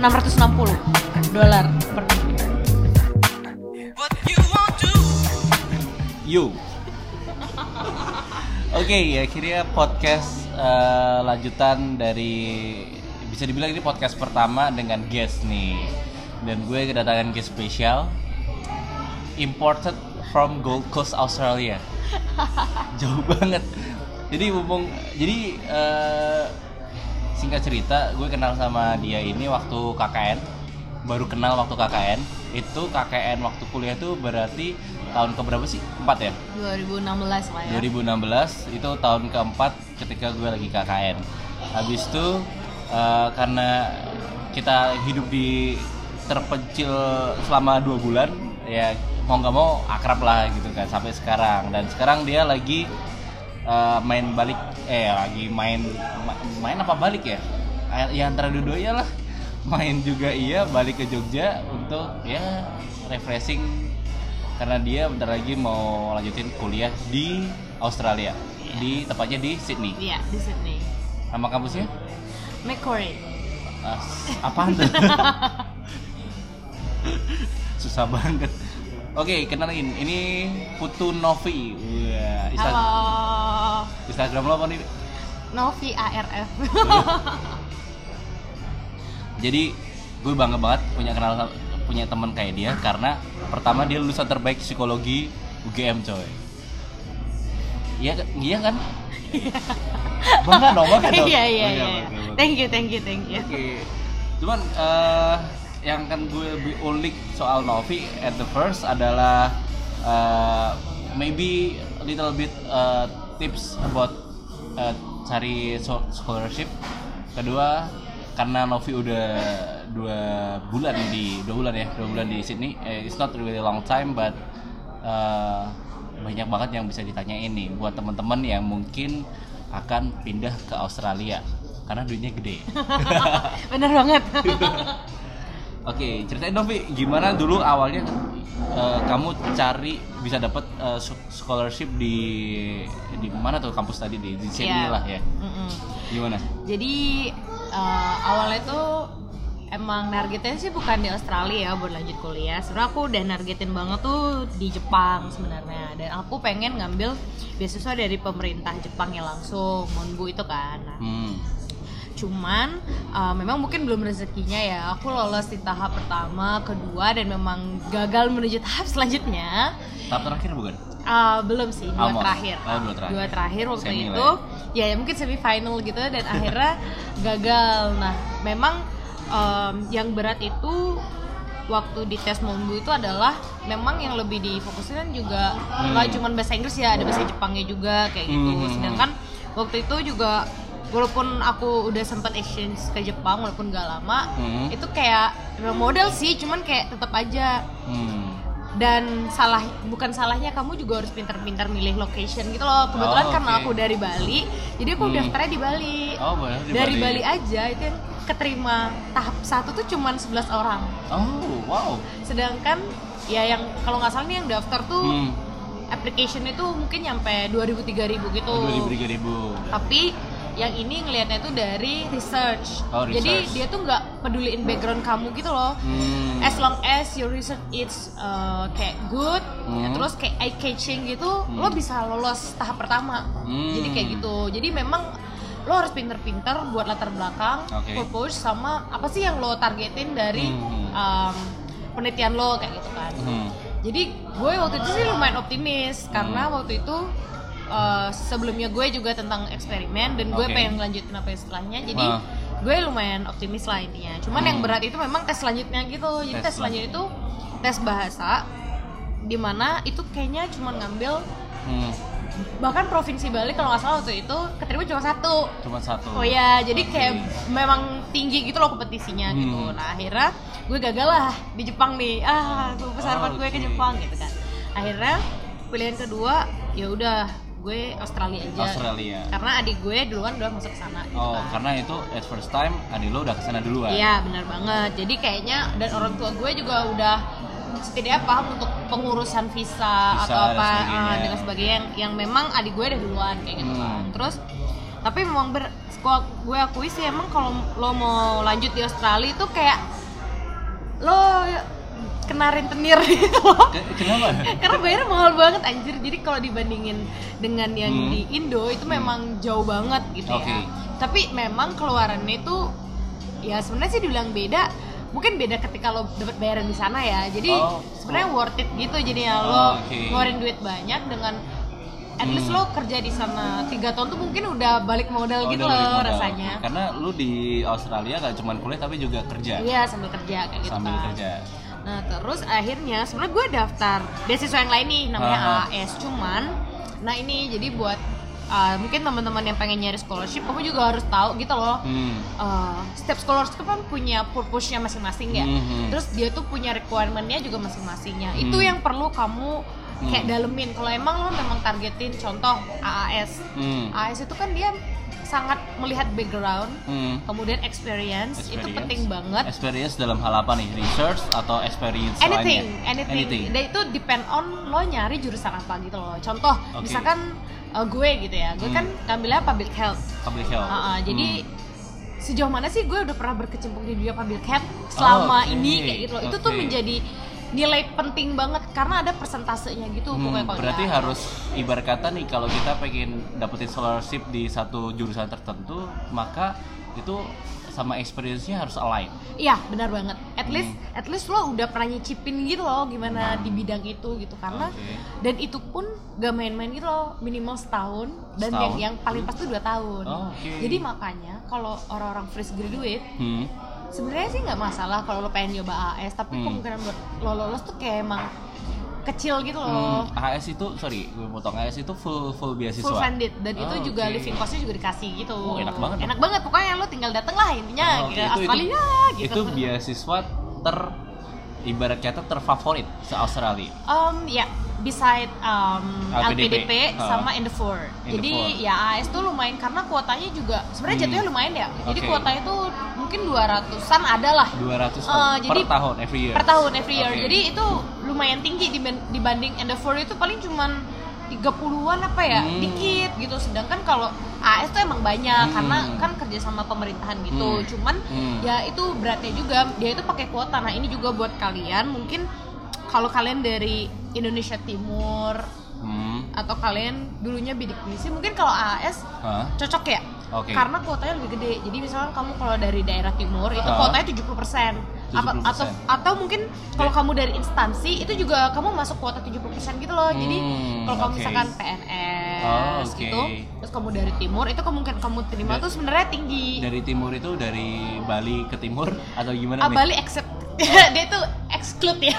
660 dolar per minggu. You. Oke, akhirnya podcast eh, lanjutan dari bisa dibilang ini podcast pertama dengan guest nih. Dan gue kedatangan guest spesial imported from Gold Coast Australia. Jauh banget. Jadi mumpung jadi eh, singkat cerita, gue kenal sama dia ini waktu KKN. Baru kenal waktu KKN. Itu KKN waktu kuliah tuh berarti tahun keberapa sih? Empat ya? 2016 lah ya. 2016 itu tahun keempat ketika gue lagi KKN. Habis itu eh, karena kita hidup di terpencil selama dua bulan, ya mau nggak mau akrab lah gitu kan sampai sekarang. Dan sekarang dia lagi eh, main balik, eh lagi main ma- main apa balik ya? Eh, Ya antara dua-duanya lah. Main juga iya, balik ke Jogja untuk ya refreshing karena dia bentar lagi mau lanjutin kuliah di Australia di tepatnya di Sydney Iya, di Sydney. nama kampusnya Macquarie. Ah, apaan tuh susah banget oke kenalin ini Putu Novi Wah, Insta- Halo. Instagram lo apa nih Novi ARF. jadi gue bangga banget punya kenal punya teman kayak dia karena pertama dia lulusan terbaik psikologi UGM coy iya iya kan bangga dong bangga dong Iya iya iya. Thank you, thank you, thank you. Oke. Cuman eh, yang kan gue ulik soal Novi at the first adalah eh, maybe a little bit eh, tips about eh, cari scholarship. Kedua karena Novi udah dua bulan di dua bulan ya dua bulan di Sydney. Eh, it's not really long time but eh, banyak banget yang bisa ditanyain nih buat teman-teman yang mungkin akan pindah ke Australia karena duitnya gede. Bener banget. Oke, ceritain dong Vi, gimana dulu awalnya eh, kamu cari bisa dapat eh, su- scholarship di di mana tuh kampus tadi di, di Sydney Iya. lah ya. Mm-mm. Gimana? Jadi eh, awalnya tuh emang nargetnya sih bukan di Australia ya buat lanjut kuliah. Sebenarnya aku udah nargetin banget tuh di Jepang sebenarnya. Dan aku pengen ngambil beasiswa dari pemerintah Jepangnya langsung, Monbu itu kan. Nah, Hmm. Cuman uh, memang mungkin belum rezekinya ya aku lolos di tahap pertama kedua dan memang gagal menuju tahap selanjutnya Tahap terakhir bukan? Uh, belum sih dua Almost. terakhir Oh, dua terakhir. dua terakhir waktu Semi itu ya, ya mungkin semi final gitu dan akhirnya gagal nah memang um, yang berat itu waktu di tes Monbu itu adalah memang yang lebih difokusin kan juga Hmm. nggak cuma bahasa Inggris ya ada bahasa Jepangnya juga kayak gitu Hmm. sedangkan waktu itu juga walaupun aku udah sempat exchange ke Jepang walaupun gak lama Hmm. itu kayak modal sih cuman kayak tetap aja Hmm. dan salah bukan salahnya kamu juga harus pintar-pintar milih location gitu loh kebetulan Oh, karena oke. aku dari Bali jadi aku Hmm. daftarnya di Bali Oh, boleh di dari Bali. aja itu yang keterima tahap satu tuh cuman 11 orang Oh, wow. sedangkan ya yang kalau nggak salah nih yang daftar tuh Hmm. application itu mungkin nyampe 2000 3000 gitu Oh, 2000 3000. tapi yang ini ngelihatnya tuh dari research. Oh, jadi research. dia tuh nggak peduliin background kamu gitu loh Hmm. as long as your research is uh, kayak good Hmm. ya terus kayak eye catching gitu lo bisa lolos tahap pertama Hmm. jadi kayak gitu jadi memang lo harus pinter-pinter buat latar belakang Oke. purpose sama apa sih yang lo targetin dari Hmm. um, penelitian lo kayak gitu kan Hmm. jadi gue waktu itu sih lumayan optimis karena waktu itu uh, sebelumnya gue juga tentang eksperimen dan gue Oke. pengen ngelanjutin apa yang setelahnya jadi Wah. gue lumayan optimis lah intinya cuman Hmm. yang berat itu memang tes selanjutnya gitu jadi Tes tes, selanjutnya itu tes bahasa di mana itu kayaknya cuma ngambil Hmm. bahkan provinsi Bali kalau nggak salah waktu itu keterima cuma satu Cuma satu. Oh ya, jadi Oke. kayak memang tinggi gitu loh kompetisinya gitu. Hmm. Nah akhirnya gue gagal lah di Jepang nih. Ah, gue besar Oh, gue ke. Jepang gitu kan. Akhirnya pilihan kedua ya udah gue Australia aja. Australia. Karena adik gue duluan udah masuk ke sana gitu Oh, kan. karena itu at first time adik lo udah ke sana duluan. Iya benar banget. Jadi kayaknya dan orang tua gue juga udah setidaknya paham untuk pengurusan visa, Visa atau dan apa sebagainya. ah, dengan sebagainya yang, yang memang adik gue udah duluan kayak gitu Hmm. kan. Terus tapi memang ber gue akui sih emang kalau lo mau lanjut di Australia itu kayak lo kena rentenir gitu loh Ke- Kenapa? karena bayarnya mahal banget anjir jadi kalau dibandingin dengan yang Hmm. di Indo itu memang jauh banget gitu Oke. ya tapi memang keluarannya itu ya sebenarnya sih dibilang beda mungkin beda ketika lo dapat bayaran di sana ya jadi Oh. sebenarnya worth it gitu jadinya lo Oh, oke. ngeluarin duit banyak dengan at least Hmm. lo kerja di sana tiga tahun tuh mungkin udah balik modal Oh, gitu loh modal. rasanya Karena lu di Australia gak cuma kuliah tapi juga kerja. iya sambil kerja kayak gitu Sambil kan kerja. Nah terus akhirnya sebenarnya gue daftar beasiswa yang lain nih namanya Aha. AAS cuman nah ini jadi buat uh, mungkin teman-teman yang pengen nyari scholarship kamu juga harus tahu gitu loh Hmm. uh, setiap scholarship kan punya purpose-nya masing-masing ya Mhm. terus dia tuh punya requirement-nya juga masing-masingnya Hmm. itu yang perlu kamu kayak Hmm. dalemin kalau emang lo memang targetin contoh AAS Hmm. AAS itu kan dia sangat melihat background Hmm. kemudian experience, itu Experience. penting banget Experience dalam hal apa nih? Research atau experience anything, lainnya? anything, Dan itu depend on lo nyari jurusan apa gitu loh. Contoh, Oke. misalkan uh, gue gitu ya, gue Hmm. kan ngambilnya public health. Public health. Uh, uh, Jadi Hmm. sejauh mana sih gue udah pernah berkecimpung di dunia public health selama Oke, ini kayak gitu loh. Itu tuh menjadi nilai penting banget karena ada persentasenya gitu Hmm, pokoknya kalau berarti nggak- harus ibarat kata nih kalau kita pengen dapetin scholarship di satu jurusan tertentu maka itu sama experience-nya harus align. Iya, benar banget. At Hmm. least at least lo udah pernah nyicipin gitu loh gimana di bidang itu gitu karena Oke. dan itu pun gak main-main gitu loh minimal setahun dan Setahun? yang yang paling pas tuh dua tahun. Oh, oke. Jadi makanya kalau orang-orang fresh graduate Hmm. Sebenarnya sih nggak masalah kalau lo pengen nyoba AS tapi Hmm. kemungkinan buat lo lolos tuh kayak emang kecil gitu loh. Hmm, AS itu sorry, gue potong AS itu full full beasiswa. Full funded dan Oh, itu juga oke. living costnya juga dikasih gitu. Oh, enak banget Enak banget pokoknya lo tinggal dateng lah intinya Oh, oke. ke Itu- itu- Australia gitu. Itu beasiswa ter ibarat kata terfavorit se Australia. Um, ya, beside um, LPDP, LPDP, ha. sama Endeavour. Jadi ya AS tuh lumayan karena kuotanya juga sebenarnya Hmm. jatuhnya lumayan ya. Jadi Oke. kuotanya tuh mungkin 200-an ada lah 200 per, Eh, per jadi- tahun every year. per tahun every year. Oke. Jadi itu lumayan tinggi diban- dibanding Endeavour itu paling cuman 30-an apa ya, Hmm. dikit gitu. Sedangkan kalau AS tuh emang banyak Hmm. karena kan kerja sama pemerintahan gitu. Hmm. Cuman Hmm. ya itu beratnya juga dia itu pakai kuota. Nah, ini juga buat kalian mungkin kalau kalian dari Indonesia Timur Hmm. atau kalian dulunya bidik misi mungkin kalau AS Hah? cocok ya Oke. karena kuotanya lebih gede jadi misalkan kamu kalau dari daerah timur itu kuotanya 70% Apa, 70%. atau atau mungkin kalau kamu dari instansi itu juga kamu masuk kuota 70% gitu loh jadi Hmm, kalau kamu oke. misalkan PNS Oh, oke. gitu terus kamu dari timur itu kemungkinan kamu terima Da- tuh sebenarnya tinggi Dari timur itu dari Bali ke timur atau gimana Ah, nih? Bali accept dia tuh exclude ya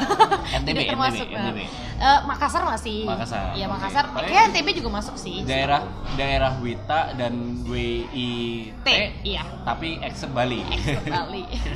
NTB, tidak termasuk NTB. NTB. Eh, Makassar masih Makassar, iya. Makassar Paling- kayak NTB juga masuk sih daerah daerah Wita dan WIT T iya tapi except Bali. accept Bali Oke.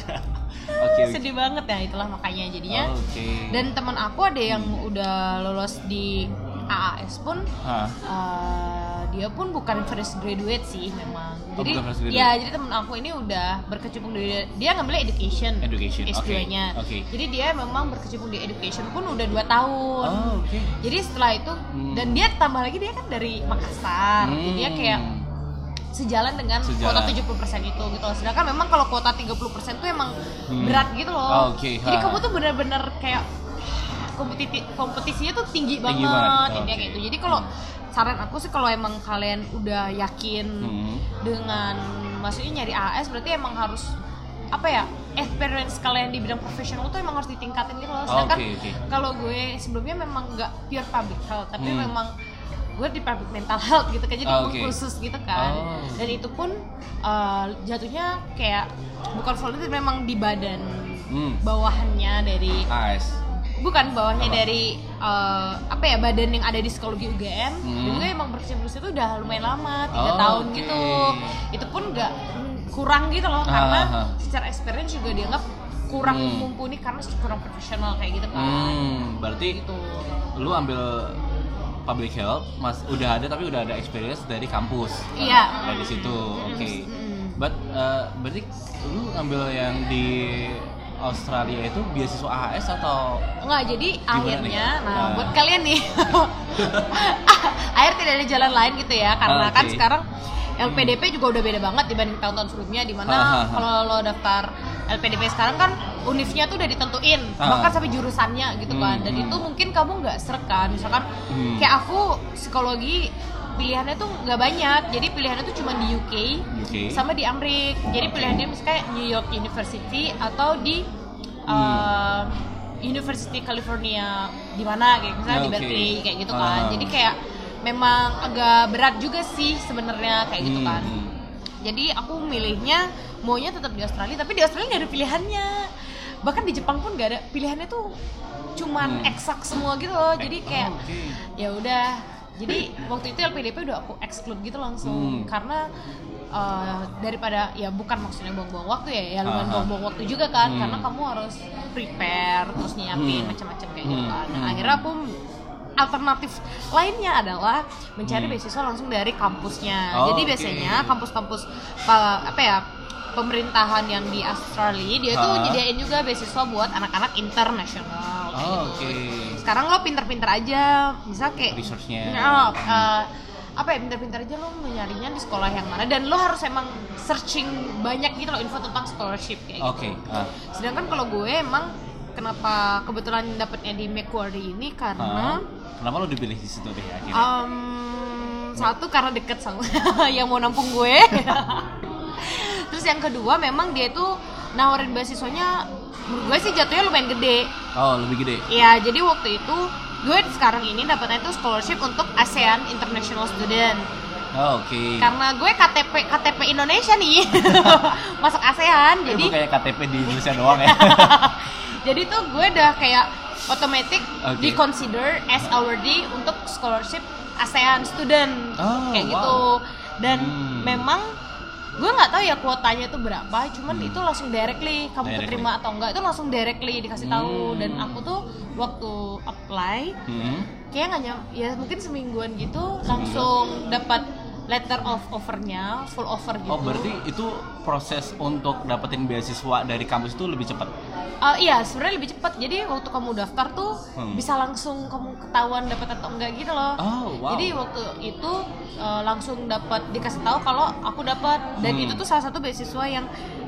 oke. sedih banget ya itulah makanya jadinya Oke. dan teman aku ada yang udah lolos di AAS pun Hah. eh, dia pun bukan fresh graduate sih memang Oh, jadi ya jadi temen aku ini udah berkecimpung di dia ngambil education Education, oke, S2-nya oke. jadi dia memang berkecimpung di education pun udah dua tahun Oh, oke. jadi setelah itu Hmm. dan dia tambah lagi dia kan dari Makassar jadi dia Hmm. kayak sejalan dengan Sejalan. kuota 70% itu gitu loh. Sedangkan memang kalau kuota 30% tuh emang Hmm. berat gitu loh. Oh, oke. Jadi kamu tuh bener-bener kayak kompetisi kompetisinya tuh tinggi, Tinggi banget, banget. Oke. kayak gitu. Jadi kalau saran aku sih kalau emang kalian udah yakin Hmm. dengan maksudnya nyari AS berarti emang harus apa ya experience kalian di bidang profesional tuh emang harus ditingkatin gitu loh. Oh, Sedangkan oke, oke. kalau gue sebelumnya memang nggak pure public health tapi Hmm. memang gue di public mental health gitu kan jadi Oh, oke. khusus gitu kan Oh. dan itu pun uh, jatuhnya kayak bukan volunteer memang di badan Hmm. bawahannya dari AS. Bukan bawahnya Apa? dari uh, apa ya badan yang ada di psikologi UGM Hmm. dan juga emang berkecimpung di situ udah lumayan lama tiga Oh, tahun oke. gitu itu pun nggak mm, kurang gitu loh Ah, karena ah, ah. secara experience juga dianggap kurang Hmm. mumpuni karena kurang profesional kayak gitu kan Hmm, berarti gitu lu ambil public health mas udah ada tapi udah ada experience dari kampus Iya. dari situ oke Mm. but uh, berarti lu ambil yang di Australia itu beasiswa AHS atau Enggak, jadi akhirnya, nih? nah Nah. buat kalian nih, akhir tidak ada jalan lain gitu ya, karena kan Oke. sekarang LPDP juga udah beda banget dibanding tahun-tahun sebelumnya di mana Ah, ah, ah. kalau lo daftar LPDP sekarang kan univnya tuh udah ditentuin Ah. bahkan sampai jurusannya gitu kan dan Hmm, itu hmm. mungkin kamu nggak seret kan misalkan Hmm. kayak aku psikologi pilihannya tuh nggak banyak jadi pilihannya tuh cuma di UK UK. sama di Amerika jadi pilihannya misalnya kayak New York University atau di Hmm. uh, University California di mana kayak misalnya di Oke. Berkeley kayak gitu kan Ah. jadi kayak memang agak berat juga sih sebenarnya kayak gitu Hmm, kan hmm. jadi aku milihnya maunya tetap di Australia tapi di Australia nggak ada pilihannya bahkan di Jepang pun nggak ada pilihannya tuh cuman Hmm. eksak semua gitu loh jadi kayak Oh, oke. ya udah jadi waktu itu LPDP udah aku exclude gitu langsung Hmm. karena uh, daripada ya bukan maksudnya buang-buang waktu ya ya lumayan buang-buang waktu juga kan Hmm. karena kamu harus prepare terus nyiapin Hmm. macam-macam kayak gitu Hmm. kan nah, Hmm. akhirnya aku alternatif lainnya adalah mencari Hmm. beasiswa langsung dari kampusnya Oh, jadi biasanya kampus-kampus pa- apa ya pemerintahan yang di Australia dia tuh nyediain juga beasiswa buat anak-anak internasional Oh, gitu. oke. Sekarang lo pinter-pinter aja, misal kayak Research-nya. Nah, eh, apa ya pinter-pinter aja lo nyarinya di sekolah yang mana dan lo harus emang searching banyak gitu loh info tentang scholarship kayak gitu. Oke. ah. Sedangkan kalau gue emang kenapa kebetulan dapetnya di Macquarie ini karena Ah. Kenapa lo dipilih di situ deh akhirnya? um, satu karena deket sama yang mau nampung gue. Terus yang kedua memang dia itu nawarin beasiswanya gue sih jatuhnya lumayan gede. oh, lebih gede. Ya, jadi waktu itu gue sekarang ini dapatnya itu scholarship untuk ASEAN International Student. Oh, Oke. Karena gue KTP KTP Indonesia nih. Masuk ASEAN, Jadi kayak KTP di Indonesia doang ya. jadi tuh gue udah kayak otomatis Oke. di consider as already untuk scholarship ASEAN student Oh, kayak wow. gitu. Dan Hmm. memang gue nggak tahu ya kuotanya itu berapa, cuman Hmm. itu langsung directly kamu Directly. keterima atau enggak itu langsung directly dikasih tahu Hmm. dan aku tuh waktu apply Hmm. kayak nggak nyam ya mungkin semingguan gitu langsung dapat letter of offernya full offer gitu Oh, berarti itu proses untuk dapetin beasiswa dari kampus itu lebih cepat. Eh, iya sebenarnya lebih cepat jadi waktu kamu daftar tuh Hmm. bisa langsung kamu ketahuan dapat atau enggak gitu loh Oh, wow. jadi waktu itu eh, langsung dapat dikasih tahu kalau aku dapat dan Hmm. itu tuh salah satu beasiswa yang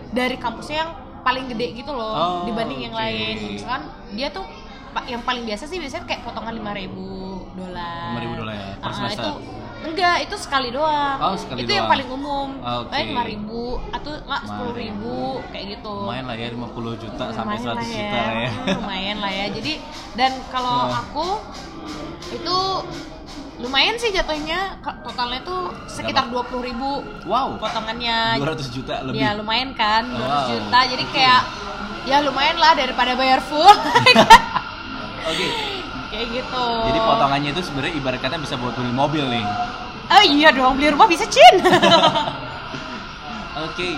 dari kampusnya yang paling gede gitu loh Oh, dibanding yang oke. lain misalkan dia tuh yang paling biasa sih biasanya kayak potongan 5000 dolar 5.000 dolar ya, per Ah, semester? itu enggak itu sekali doang Oh, sekali itu yang doang. paling umum Oke. Paling 5000 atau nggak 10000 kayak gitu Lumayan lah ya 50 juta sampai Lumayan 100 juta lah ya. Hmm, lumayan lah ya jadi dan kalau Oh. aku itu lumayan sih jatuhnya totalnya tuh sekitar dua puluh ribu Wow. potongannya 200 juta lebih. ya lumayan kan 200 Wow. juta jadi kayak ya lumayan lah daripada bayar full Oke. Kayak gitu Jadi potongannya itu sebenarnya ibarat kata bisa buat beli mobil nih. oh iya dong beli rumah bisa cin Oke.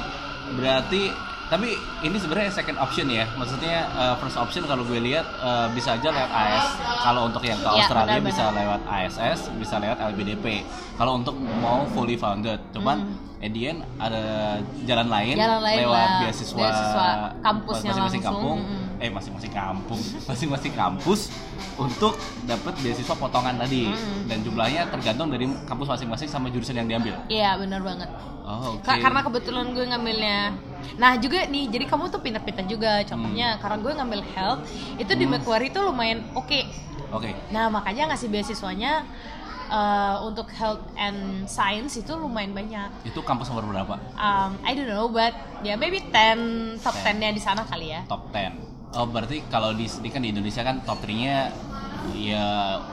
Berarti tapi ini sebenarnya second option ya. Maksudnya uh, first option kalau gue lihat uh, bisa aja lewat AS. Kalau untuk yang ke Iya, Australia benar-benar. bisa lewat ASS, bisa lewat LBDP. Kalau untuk mau fully founded, cuman at the end ada jalan lain Hmm. Jalan lain lewat lah. beasiswa, Beasiswa kampusnya masing-masing langsung. kampung. Mm. Eh masing-masing kampung, masing-masing kampus untuk dapat beasiswa potongan tadi. Mm. Dan jumlahnya tergantung dari kampus masing-masing sama jurusan yang diambil. iya benar banget Oh. Ka- karena kebetulan gue ngambilnya nah juga nih jadi kamu tuh pintar-pintar juga contohnya karena gue ngambil health itu di Hmm. Macquarie tuh lumayan oke Oke. nah makanya ngasih beasiswanya eh, untuk health and science itu lumayan banyak Itu kampus nomor berapa? um, I don't know but ya maybe 10 top 10. 10 nya di sana kali ya Top 10. Oh, berarti kalau di sini kan di Indonesia kan top 3-nya ya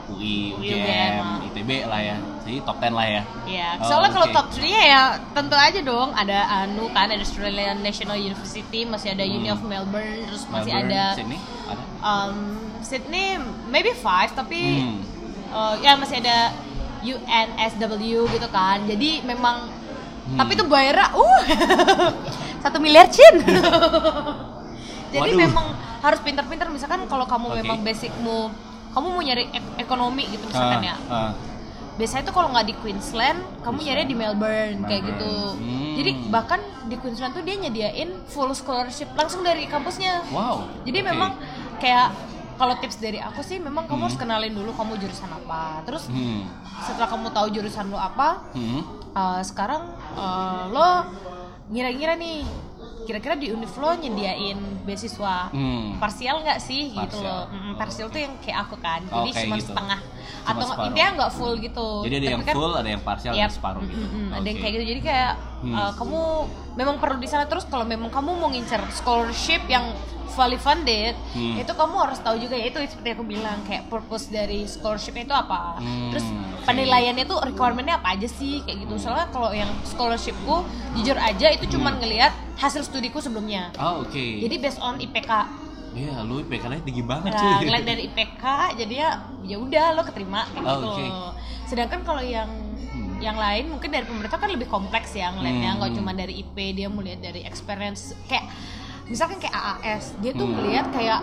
UI, UGM, UGM, ITB lah ya. Jadi top 10 lah ya. Iya, Oh, soalnya kalau oke. top 3 ya tentu aja dong ada ANU kan, ada Australian National University, masih ada Uni Hmm. of Melbourne, terus masih Melbourne, ada Sydney, ada. um, Sydney maybe five tapi Hmm. uh, ya masih ada UNSW gitu kan jadi memang Hmm. tapi itu bayarnya uh satu miliar cin jadi Waduh. memang harus pintar-pintar misalkan kalau kamu Oke. memang basicmu kamu mau nyari ek- ekonomi gitu misalkan Ah, ya ah. biasanya tuh kalau nggak di Queensland kamu nyari di Melbourne, kayak Melbourne. gitu Hmm. jadi bahkan di Queensland tuh dia nyediain full scholarship langsung dari kampusnya Wow. jadi oke. memang kayak kalau tips dari aku sih memang kamu harus kenalin dulu kamu jurusan apa terus Hmm. setelah kamu tahu jurusan lo apa Hmm. uh, sekarang uh, lo ngira-ngira nih kira-kira di univ lo nyediain beasiswa Hmm. parsial nggak sih gitu Parsial. loh Mm, parsial tuh yang kayak aku kan Oh, jadi kayak cuma gitu. setengah atau separuh. intinya nggak full gitu Jadi ada Tapi yang kan- full, ada yang partial, ada Yap. yang separuh gitu. Mm, mm, ada yang kayak gitu jadi kayak Hmm. uh, kamu memang perlu di sana terus kalau memang kamu mau ngincer scholarship yang fully funded Hmm. itu kamu harus tahu juga ya itu seperti aku bilang kayak purpose dari scholarship itu apa Hmm, terus penilaiannya tuh requirementnya apa aja sih kayak gitu soalnya kalau yang scholarshipku jujur aja itu cuman Hmm. ngelihat hasil studiku sebelumnya Oh, oke. jadi based on IPK Iya, lu IPK-nya tinggi banget Nah, cuy. ngeliat dari IPK jadi ya ya udah lo keterima kayak Oh, gitu loh. Sedangkan kalau yang Hmm. yang lain mungkin dari pemerintah kan lebih kompleks ya ngeliatnya Hmm. nggak cuma dari IP dia melihat dari experience kayak misalkan kayak AAS dia tuh Hmm. melihat kayak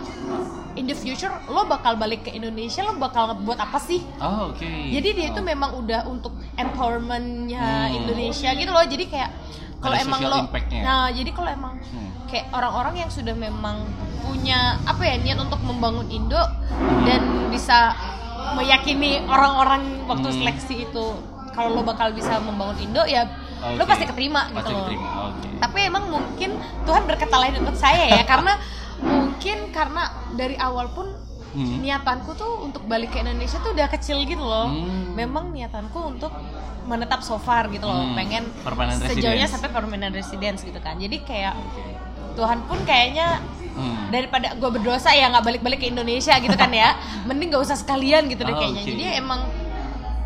in the future lo bakal balik ke Indonesia lo bakal buat apa sih Oh, oke. jadi dia itu Oh. memang udah untuk empowermentnya Hmm. Indonesia gitu loh jadi kayak kalau emang lo nah jadi kalau emang Hmm. kayak orang-orang yang sudah memang punya apa ya niat untuk membangun Indo dan bisa meyakini orang-orang waktu Hmm. seleksi itu kalau lo bakal bisa membangun Indo ya lo Oke. pasti keterima gitu Pasti loh keterima. Oke. tapi emang mungkin Tuhan berkata lain untuk saya ya karena mungkin karena dari awal pun Hmm. niatanku tuh untuk balik ke Indonesia tuh udah kecil gitu loh Hmm. memang niatanku untuk menetap so far gitu loh Hmm. pengen Permanent sejauhnya residence. sampai permanent residence gitu kan jadi kayak. Tuhan pun kayaknya Hmm. daripada gue berdosa ya nggak balik-balik ke Indonesia gitu kan ya mending gak usah sekalian gitu deh Oh, kayaknya oke. jadi emang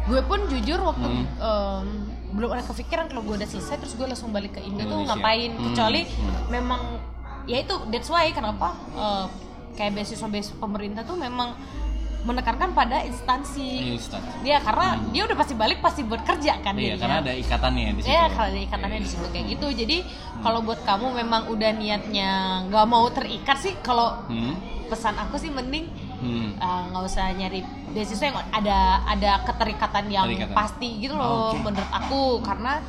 gue pun jujur waktu Hmm. em, belum ada kepikiran kalau gue udah selesai terus gue langsung balik ke Indo tuh Indonesia. ngapain Hmm, kecuali hmm. memang ya itu that's why kenapa eh, kayak beasiswa beasiswa pemerintah tuh memang menekankan pada instansi Instan. dia karena Hmm. dia udah pasti balik pasti buat kerja kan Iya, karena ada ikatannya di situ. Ya kalau ada ikatannya di situ kayak gitu. Jadi kalau buat kamu memang udah niatnya nggak mau terikat sih, kalau Hmm. pesan aku sih mending Hmm. uh, nggak usah nyari beasiswa yang ada ada keterikatan yang Keterikatan. pasti gitu loh Oke. menurut aku karena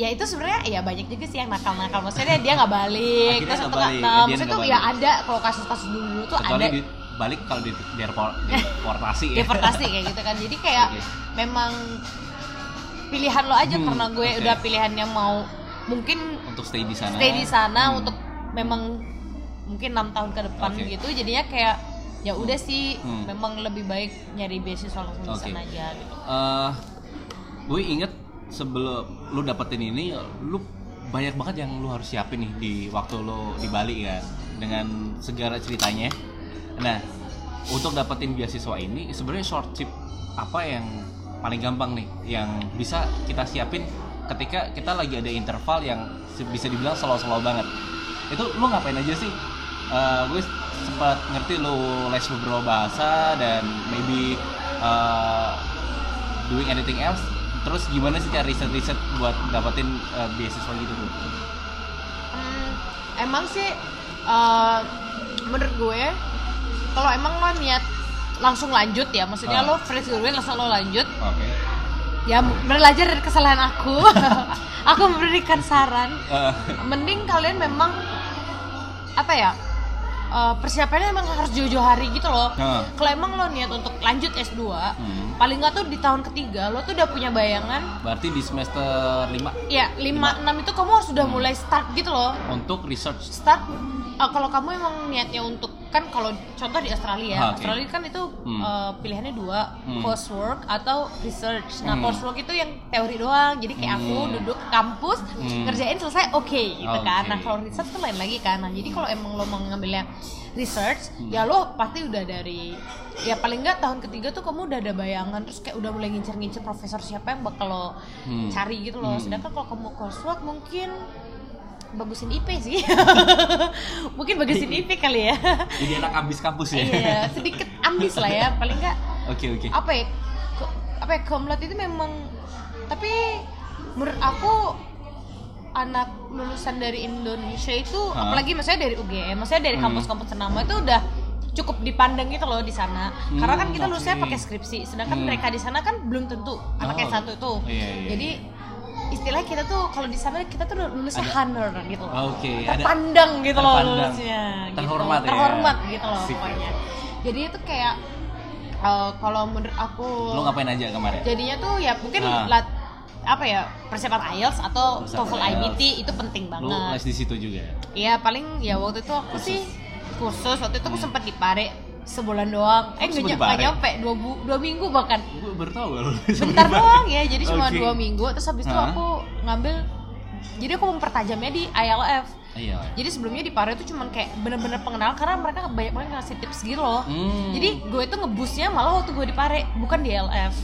ya itu sebenarnya ya banyak juga sih yang nakal-nakal maksudnya dia nggak balik Akhirnya terus nggak balik, nah, maksudnya tuh ya ada kalau kasus-kasus dulu tuh Kecuali ada di, balik kalau di deportasi deportasi ya. deportasi kayak gitu kan jadi kayak Oke. memang pilihan lo aja Hmm, karena gue oke. udah pilihannya mau mungkin untuk stay di sana. stay di sana Hmm. untuk memang mungkin enam tahun ke depan Oke. gitu jadinya kayak ya udah sih Hmm. memang lebih baik nyari beasiswa langsung di Oke. sana aja gitu Eh, gue inget sebelum lu dapetin ini, lu banyak banget yang lu harus siapin nih di waktu lu di Bali kan, dengan segala ceritanya. Nah, untuk dapetin beasiswa ini, sebenarnya short trip apa yang paling gampang nih, yang bisa kita siapin ketika kita lagi ada interval yang bisa dibilang slow-slow banget. Itu lu ngapain aja sih? Eh, gue sempat ngerti lu les beberapa bahasa dan maybe eh, doing anything else terus gimana sih cara riset riset buat dapetin uh, beasiswa gitu tuh? Hmm, emang sih eh, menurut gue kalau emang lo niat langsung lanjut ya maksudnya Ah. lo fresh graduate langsung lo lanjut oke. ya belajar dari kesalahan aku. Aku memberikan saran. Eh, mending kalian memang apa ya eh, persiapannya emang harus jauh-jauh hari gitu loh. Nah. kalau emang lo niat untuk lanjut S2 hmm. paling nggak tuh di tahun ketiga lo tuh udah punya bayangan. Berarti di semester 5 ya 5 6 itu kamu harus udah mulai start gitu loh. Untuk research. Start uh, kalau kamu emang niatnya untuk kan kalau contoh di Australia oke. Australia kan itu Hmm. uh, pilihannya dua Hmm. coursework atau research nah Hmm. coursework itu yang teori doang jadi kayak aku Hmm. duduk ke kampus Hmm. ngerjain selesai oke gitu kan Oke. nah kalau research tuh lain lagi kan nah jadi kalau emang lo mau ngambilnya research Hmm. ya lo pasti udah dari ya paling nggak tahun ketiga tuh kamu udah ada bayangan terus kayak udah mulai ngincer-ngincer profesor siapa yang bakal lo Hmm. cari gitu loh Hmm. sedangkan kalau kamu coursework mungkin bagusin IP sih mungkin bagusin IP kali ya jadi anak ambis kampus ya iya sedikit ambis lah ya paling nggak oke oke apa ya apa ya komlat itu memang tapi menurut aku anak lulusan dari Indonesia itu Hah? apalagi maksudnya dari UGM maksudnya dari Hmm. kampus-kampus ternama itu udah cukup dipandang gitu loh di sana karena kan Hmm, kita lulusnya oke. pakai skripsi sedangkan Hmm. mereka di sana kan belum tentu anak Oh. S1 itu Iya, iya, jadi istilahnya kita tuh kalau di sana kita tuh lulusnya Ada- honor gitu loh oke ada terpandang gitu loh terpandang. lulusnya gitu. Terhormat ya. terhormat gitu loh Sip. pokoknya Jadi itu kayak eh, kalau menurut aku Lu ngapain aja kemarin? jadinya tuh ya mungkin Ah. lat, apa ya persiapan IELTS atau TOEFL. IBT itu penting Lu banget. les di situ juga. Iya paling ya waktu itu aku Khusus. sih khusus waktu itu aku Hmm. sempat di Pare sebulan doang. Eh nggak nyampe dua, bu- dua minggu bahkan. Gue baru tahu. Bentar doang ya jadi cuma dua minggu terus habis itu aku ngambil jadi aku mempertajamnya di ILF. Iya. Jadi sebelumnya di Pare itu cuman kayak bener-bener pengenalan karena mereka banyak banget ngasih tips gitu loh. Hmm. Jadi gue itu ngebusnya malah waktu gue di Pare bukan di ILF.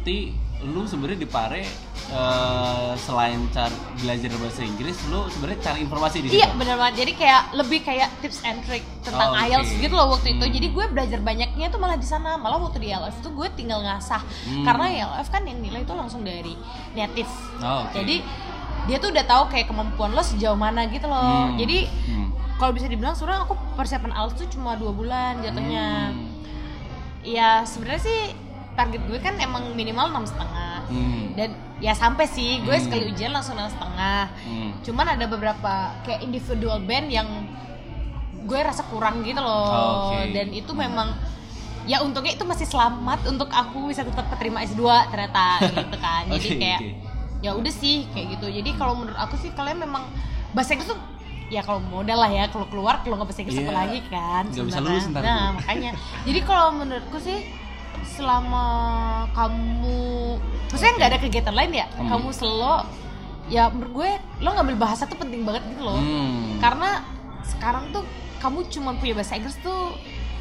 Berarti lu sebenarnya di Pare eh, selain cari belajar bahasa Inggris, lu sebenarnya cari informasi di. Iya bener banget. Jadi kayak lebih kayak tips and trick tentang Oh, oke. IELTS gitu loh waktu itu. Hmm. Jadi gue belajar banyaknya tuh malah di sana. Malah waktu di IELTS tuh gue tinggal ngasah. Hmm. Karena IELTS kan yang nilai itu langsung dari native. Oh, oke. Jadi dia tuh udah tahu kayak kemampuan lo sejauh mana gitu loh. Hmm. Jadi Hmm. kalau bisa dibilang sebenarnya aku persiapan IELTS tuh cuma dua bulan jatuhnya. Hmm. Ya sebenarnya sih target gue kan emang minimal enam setengah. Hmm. Dan ya sampai sih gue Hmm. sekali ujian langsung enam setengah Hmm. cuman ada beberapa kayak individual band yang gue rasa kurang gitu loh Oh, oke. dan itu memang ya untungnya itu masih selamat untuk aku bisa tetap keterima S2 ternyata gitu kan jadi Oke, kayak oke. ya udah sih kayak gitu jadi kalau menurut aku sih kalian memang bahasa Inggris tuh ya kalau modal lah ya kalau keluar kalau nggak bahasa Inggris apa Iya. lagi kan Nggak bisa lulus ntar nah makanya jadi kalau menurutku sih selama kamu maksudnya nggak ada kegiatan lain ya Hmm. kamu selo ya menurut gue lo ngambil bahasa tuh penting banget gitu loh Hmm. karena sekarang tuh kamu cuma punya bahasa Inggris tuh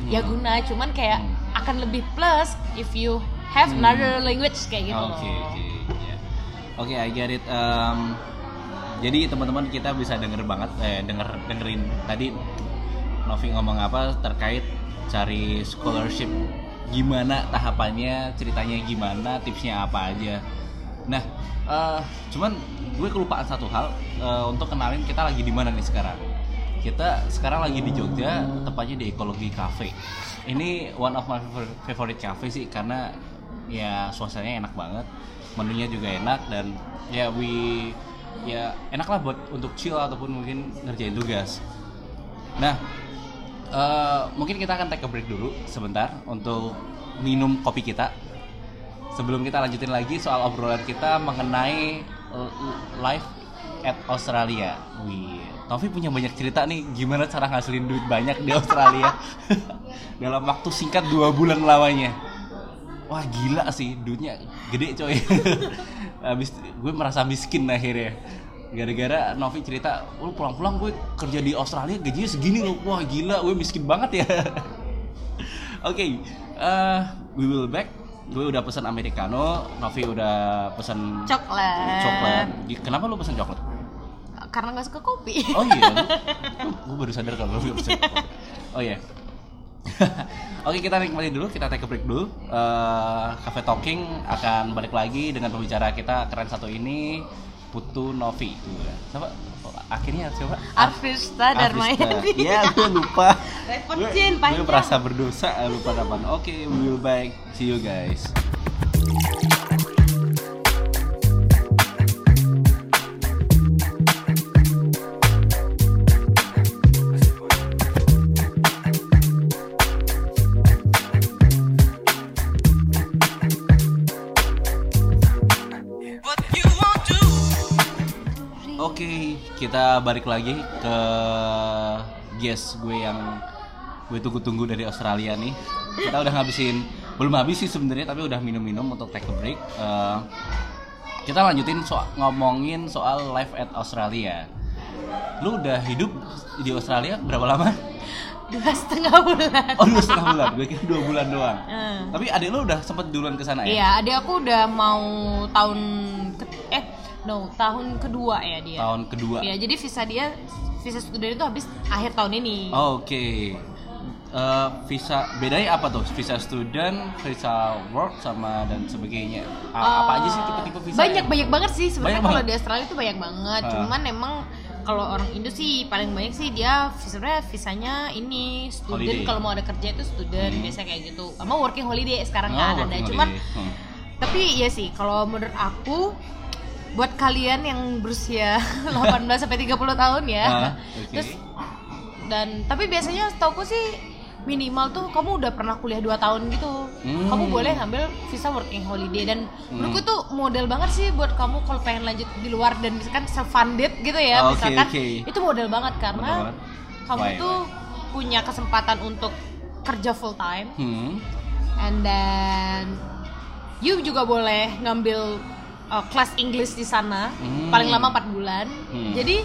ya Hmm. guna cuman kayak Hmm. akan lebih plus if you have Hmm. another language kayak gitu Oke loh oke ya. Oke, I get it. Um, jadi teman-teman kita bisa denger banget, eh denger dengerin tadi Novi ngomong apa terkait cari scholarship gimana tahapannya, ceritanya gimana, tipsnya apa aja. Nah, eh, cuman gue kelupaan satu hal eh, untuk kenalin kita lagi di mana nih sekarang. Kita sekarang lagi di Jogja, tepatnya di Ekologi Cafe. Ini one of my favor- favorite cafe sih karena ya suasananya enak banget, menunya juga enak dan ya we ya enak lah buat untuk chill ataupun mungkin ngerjain tugas. Nah, eh, mungkin kita akan take a break dulu sebentar untuk minum kopi kita. Sebelum kita lanjutin lagi soal obrolan kita mengenai life at Australia. Wih, Novi punya banyak cerita nih gimana cara ngasilin duit banyak di Australia dalam waktu singkat dua bulan lamanya. Wah gila sih duitnya gede coy. Habis gue merasa miskin akhirnya. Gara-gara Novi cerita, lu pulang-pulang gue kerja di Australia gajinya segini loh. Wah gila, gue miskin banget ya. Oke, eh, we will back. Gue udah pesan americano, Novi udah pesan coklat coklat. Kenapa lu pesan coklat? karena nggak suka kopi Oh iya, gue baru sadar kalau lu gak pesan coklat. Oh iya. Oke kita nikmatin dulu, kita take a break dulu. Eh, Cafe Talking akan balik lagi dengan pembicara kita keren satu ini, Putu Novi. Tuh, ya. Siapa? Akhirnya siapa? Arvista Darmayadi Iya, gue lupa. Repot, Gue- Jin, Gue panjang. merasa berdosa lupa kapan. Oke, we will back. See you guys. Kita balik lagi ke guest gue yang gue tunggu-tunggu dari Australia nih. Kita udah ngabisin, belum habis sih sebenarnya, tapi udah minum-minum untuk take a break. Eh, kita lanjutin soal ngomongin soal life at Australia. Lu udah hidup di Australia berapa lama? dua setengah bulan Oh, dua setengah bulan. Gue kira dua bulan doang. Hmm. Tapi adik lu udah sempet duluan ke sana ya? Iya, adik aku udah mau tahun no tahun kedua ya dia. Tahun kedua. Iya, jadi visa dia visa student itu habis akhir tahun ini. Oke. Eh, visa bedanya apa tuh? Visa student, visa work sama dan sebagainya. A- apa aja sih tipe-tipe visa? Eh, Banyak yang- banyak banget sih sebenarnya kalau di Australia itu banyak banget. Ah. Cuman emang kalau orang Indo sih paling banyak sih dia sebenarnya visanya ini student kalau mau ada kerja itu student Hmm. biasa kayak gitu. Sama working holiday sekarang Oh, kan ada. working Cuman. Hmm. tapi ya sih kalau menurut aku buat kalian yang berusia 18 sampai 30 tahun ya. Ah, oke. Terus dan tapi biasanya setauku sih minimal tuh kamu udah pernah kuliah 2 tahun gitu Hmm. kamu boleh ngambil visa working holiday dan Hmm. menurutku tuh model banget sih buat kamu kalau pengen lanjut di luar dan misalkan self funded gitu ya Oke, misalkan oke. itu model banget karena Model banget. kamu Why, tuh punya kesempatan untuk kerja full time Hmm. and then you juga boleh ngambil uh, kelas English di sana Hmm. paling lama 4 bulan Hmm. jadi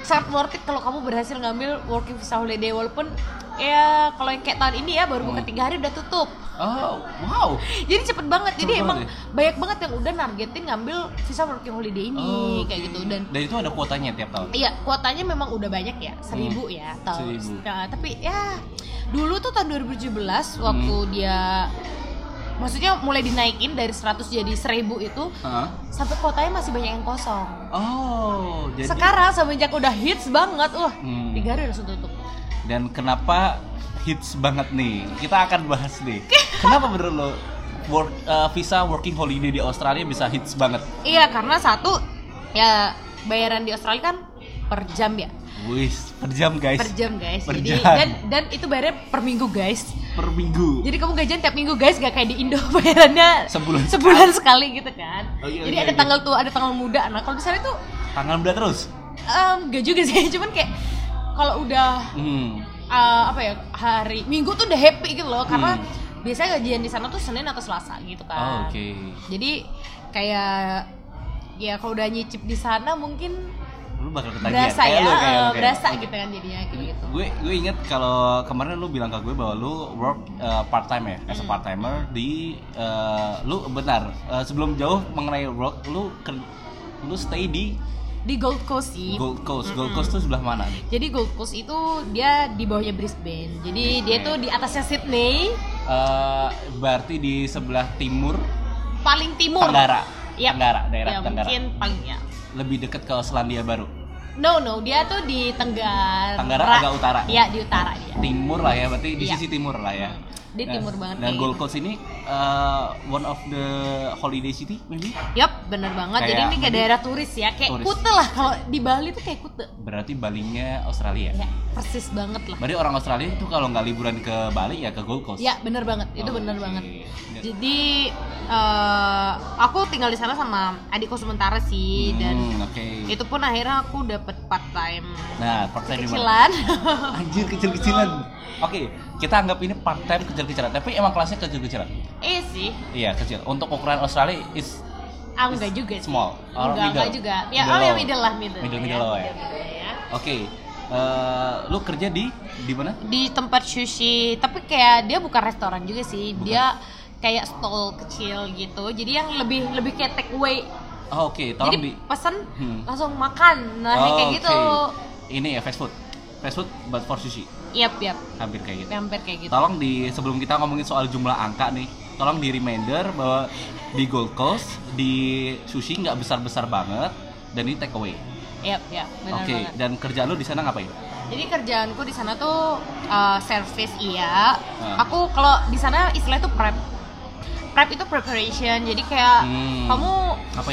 sangat worth it kalau kamu berhasil ngambil working visa holiday walaupun ya kalau yang kayak tahun ini ya baru buka Hmm. tiga hari udah tutup Oh, wow. jadi cepet banget jadi Cepet emang banget ya? banyak banget yang udah nargetin ngambil visa working holiday ini Oh, kayak gitu dan Dan itu ada kuotanya tiap tahun. Iya, kuotanya memang udah banyak ya, seribu ya, tahun. Hmm. Seribu. Nah, tapi ya dulu tuh tahun 2017 waktu Hmm. dia maksudnya mulai dinaikin dari 100 jadi 1000 itu Hah? sampai kotanya masih banyak yang kosong. Oh, jadi Sekarang semenjak udah hits banget, wah, Hmm. tiga hari langsung tutup. dan kenapa hits banget nih? Kita akan bahas nih. kenapa menurut lo work, uh, visa working holiday di Australia bisa hits banget? Iya, karena satu ya bayaran di Australia kan per jam ya. Wis, per jam guys. Per jam, guys. Per Jadi jam. dan dan itu bayarnya per minggu, guys. Per minggu. Jadi kamu gajian tiap minggu guys, gak kayak di Indo bayarannya Sebulan sebulan sekali gitu kan. Oke, Jadi oke, ada oke. tanggal tua, ada tanggal muda. Nah kalau di sana itu Tanggal muda terus. em, gak juga sih, cuman kayak kalau udah Hmm. eh, apa ya hari Minggu tuh udah happy gitu loh, karena Hmm. biasanya gajian di sana tuh Senin atau Selasa gitu Oh, kan. Oke. Jadi kayak ya kalau udah nyicip di sana mungkin Lu bakal ketagihan. berasa Kayak ya, lu, kayak eh, kayak. berasa gitu kan jadinya kayak gitu. gue gue inget kalau kemarin lu bilang ke gue bahwa lu work part time ya as a Hmm. part timer di uh, lu benar uh, sebelum jauh mengenai work lu lu stay di Di Gold Coast sih. Gold Coast Gold Coast tuh sebelah mana nih Jadi Gold Coast itu dia di bawahnya Brisbane. Jadi dia Oke. tuh di atasnya Sydney, Uh, berarti di sebelah timur paling timur. Tenggara Yap. Tenggara daerah Ya, Tenggara mungkin paling ya. Lebih dekat ke Selandia Baru No, no, dia tuh di Tenggara. Tenggara agak utara. Iya, di utara dia. timur lah ya berarti di Iya. sisi timur lah ya Di timur banget dan kayak Gold. Coast ini uh, one of the holiday city maybe Yap, bener banget. Jadi Kayak- ini kayak daerah turis ya, kayak Turis. Kute lah. Kalau di Bali tuh kayak Kute. berarti Balinya Australia Ya, persis banget lah. Berarti orang Australia itu kalau nggak liburan ke Bali ya ke Gold Coast. Ya, bener banget. Itu Oh, bener oke. banget. Jadi eh, aku tinggal di sana sama adikku sementara sih dan Hmm, oke. itu pun akhirnya aku dapet part time Nah, part time kecilan. Anjir kecil-kecilan. Oke, kita anggap ini part time kecil-kecilan, tapi emang kelasnya kecil-kecilan. eh sih, Iya, kecil. Untuk ukuran Australia is ah enggak juga sih. small or enggak, enggak middle? juga. Ya, Middle oh ya middle lah, middle. Middle-middle low ya. middle-middle ya. Oke. eh, lu kerja di di mana? Di tempat sushi, tapi kayak dia bukan restoran juga sih. Bukan. Dia kayak stall kecil gitu. Jadi yang lebih lebih kayak take away. Oh, oke, tolong Jadi di pesan Hmm. langsung makan. Nah, Oh, kayak gitu. oke. Ini ya fast food. Fast food but for sushi. Yap, yap. Hampir kayak gitu. Hampir kayak gitu. Tolong di sebelum kita ngomongin soal jumlah angka nih, tolong di reminder bahwa di Gold Coast di sushi nggak besar-besar banget dan ini take away. Yap, yap. Oke, banget. dan kerjaan lu di sana ngapain? Jadi kerjaanku di sana tuh uh, service iya. Ah. Aku kalau di sana istilahnya tuh prep. Prep itu preparation. Jadi kayak Hmm. kamu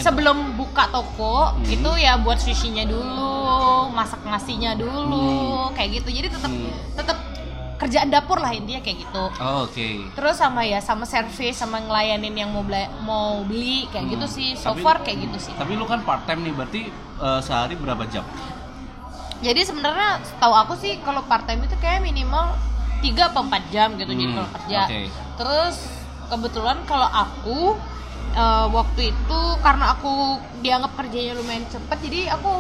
sebelum buka toko Hmm. itu ya buat sushinya dulu, masak nasinya dulu, kayak gitu. Jadi tetap Hmm. tetap kerjaan dapur lah intinya kayak gitu. Oh, Oke. Terus sama ya sama service sama ngelayanin yang mau beli, mau beli kayak Hmm. gitu sih. So Tapi- far kayak gitu sih. Tapi lu kan part time nih, berarti eh, sehari berapa jam? Jadi sebenarnya tahu aku sih kalau part time itu kayak minimal 3 apa 4 jam gitu jadi Hmm, kalau kerja. oke. Terus kebetulan kalau aku eh, waktu itu karena aku dianggap kerjanya lumayan cepet jadi aku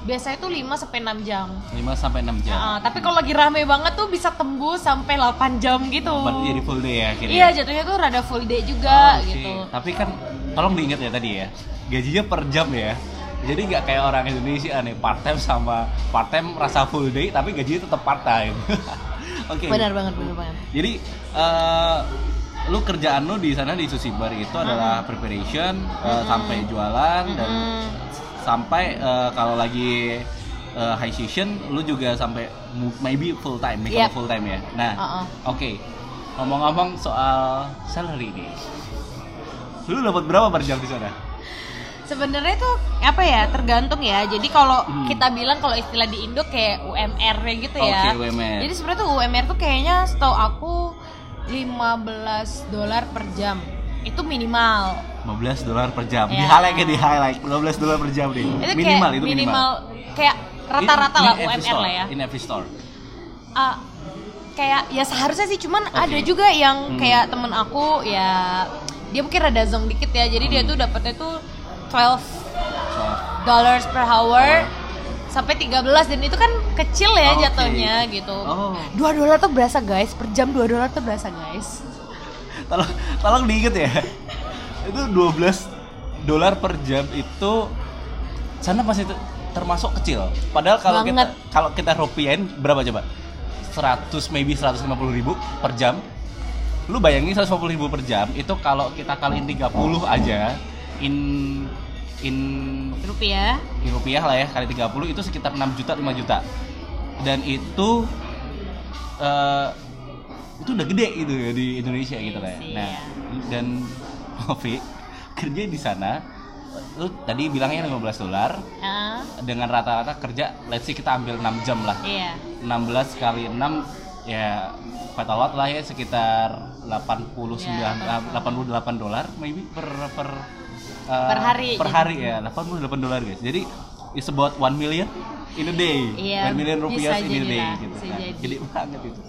biasanya tuh 5 sampai 6 jam. 5 sampai 6 jam. Nah, tapi kalau lagi rame banget tuh bisa tembus sampai 8 jam gitu. Berarti jadi full day ya akhirnya. Iya, jatuhnya tuh rada full day juga Oh, oke. gitu. Tapi kan tolong diingat ya tadi ya, gajinya per jam ya. Jadi nggak kayak orang Indonesia nih part time sama part time rasa full day tapi gajinya tetap part time. Oke. Benar banget, benar banget. Jadi eh, lu kerjaan lu di sana di sushi bar itu adalah preparation eh, sampai jualan dan Mm-mm. sampai eh, kalau lagi eh, high season lu juga sampai maybe full time, Yep. full time ya. Nah, Uh-uh. oke. Ngomong-ngomong soal salary nih. Lu dapat berapa per jam di sana? sebenarnya tuh apa ya tergantung ya jadi kalau Hmm. kita bilang kalau istilah di Indo kayak UMR gitu ya Oke, UMR. jadi sebenarnya tuh UMR tuh kayaknya setahu aku 15 dolar per jam itu minimal 15 dolar per jam. Di Ya. highlight ya di highlight 15 dolar per jam deh. itu minimal kayak itu minimal. minimal kayak rata-rata lah UMR store, lah ya In every store. Ah, kayak ya seharusnya sih cuman Oke. ada juga yang Hmm. kayak temen aku ya dia mungkin rada zong dikit ya jadi dia Hmm. tuh dapetnya tuh 12 So, dollars per hour sampai 13 dan itu kan kecil ya Oke. jatuhnya gitu. Oh. 2 dolar tuh berasa guys, per jam 2 dolar tuh berasa guys. tolong tolong diinget ya. itu 12 dolar per jam itu sana masih te- termasuk kecil. Padahal kalau kita kalau kita rupiahin berapa coba? 100 maybe 150 ribu per jam. Lu bayangin 150 ribu per jam itu kalau kita kaliin 30 aja in in Rupiah. in rupiah lah ya kali 30 itu sekitar 6 juta 5 juta dan itu eh itu udah gede gitu ya di Indonesia gitu lah ya. Iya. nah dan Novi kerja di sana lu tadi bilangnya 15 dolar Ah, dengan rata-rata kerja let's say kita ambil 6 jam lah iya. 16 kali 6 ya kata watt lah ya sekitar 89 Ya, 88 dolar maybe per per uh, Per hari, per jadi. hari ya 88 dolar guys jadi it's about 1 million in a day Iya, 1 million rupiah in a jadi day lah, gitu Nah, jadi. gede banget itu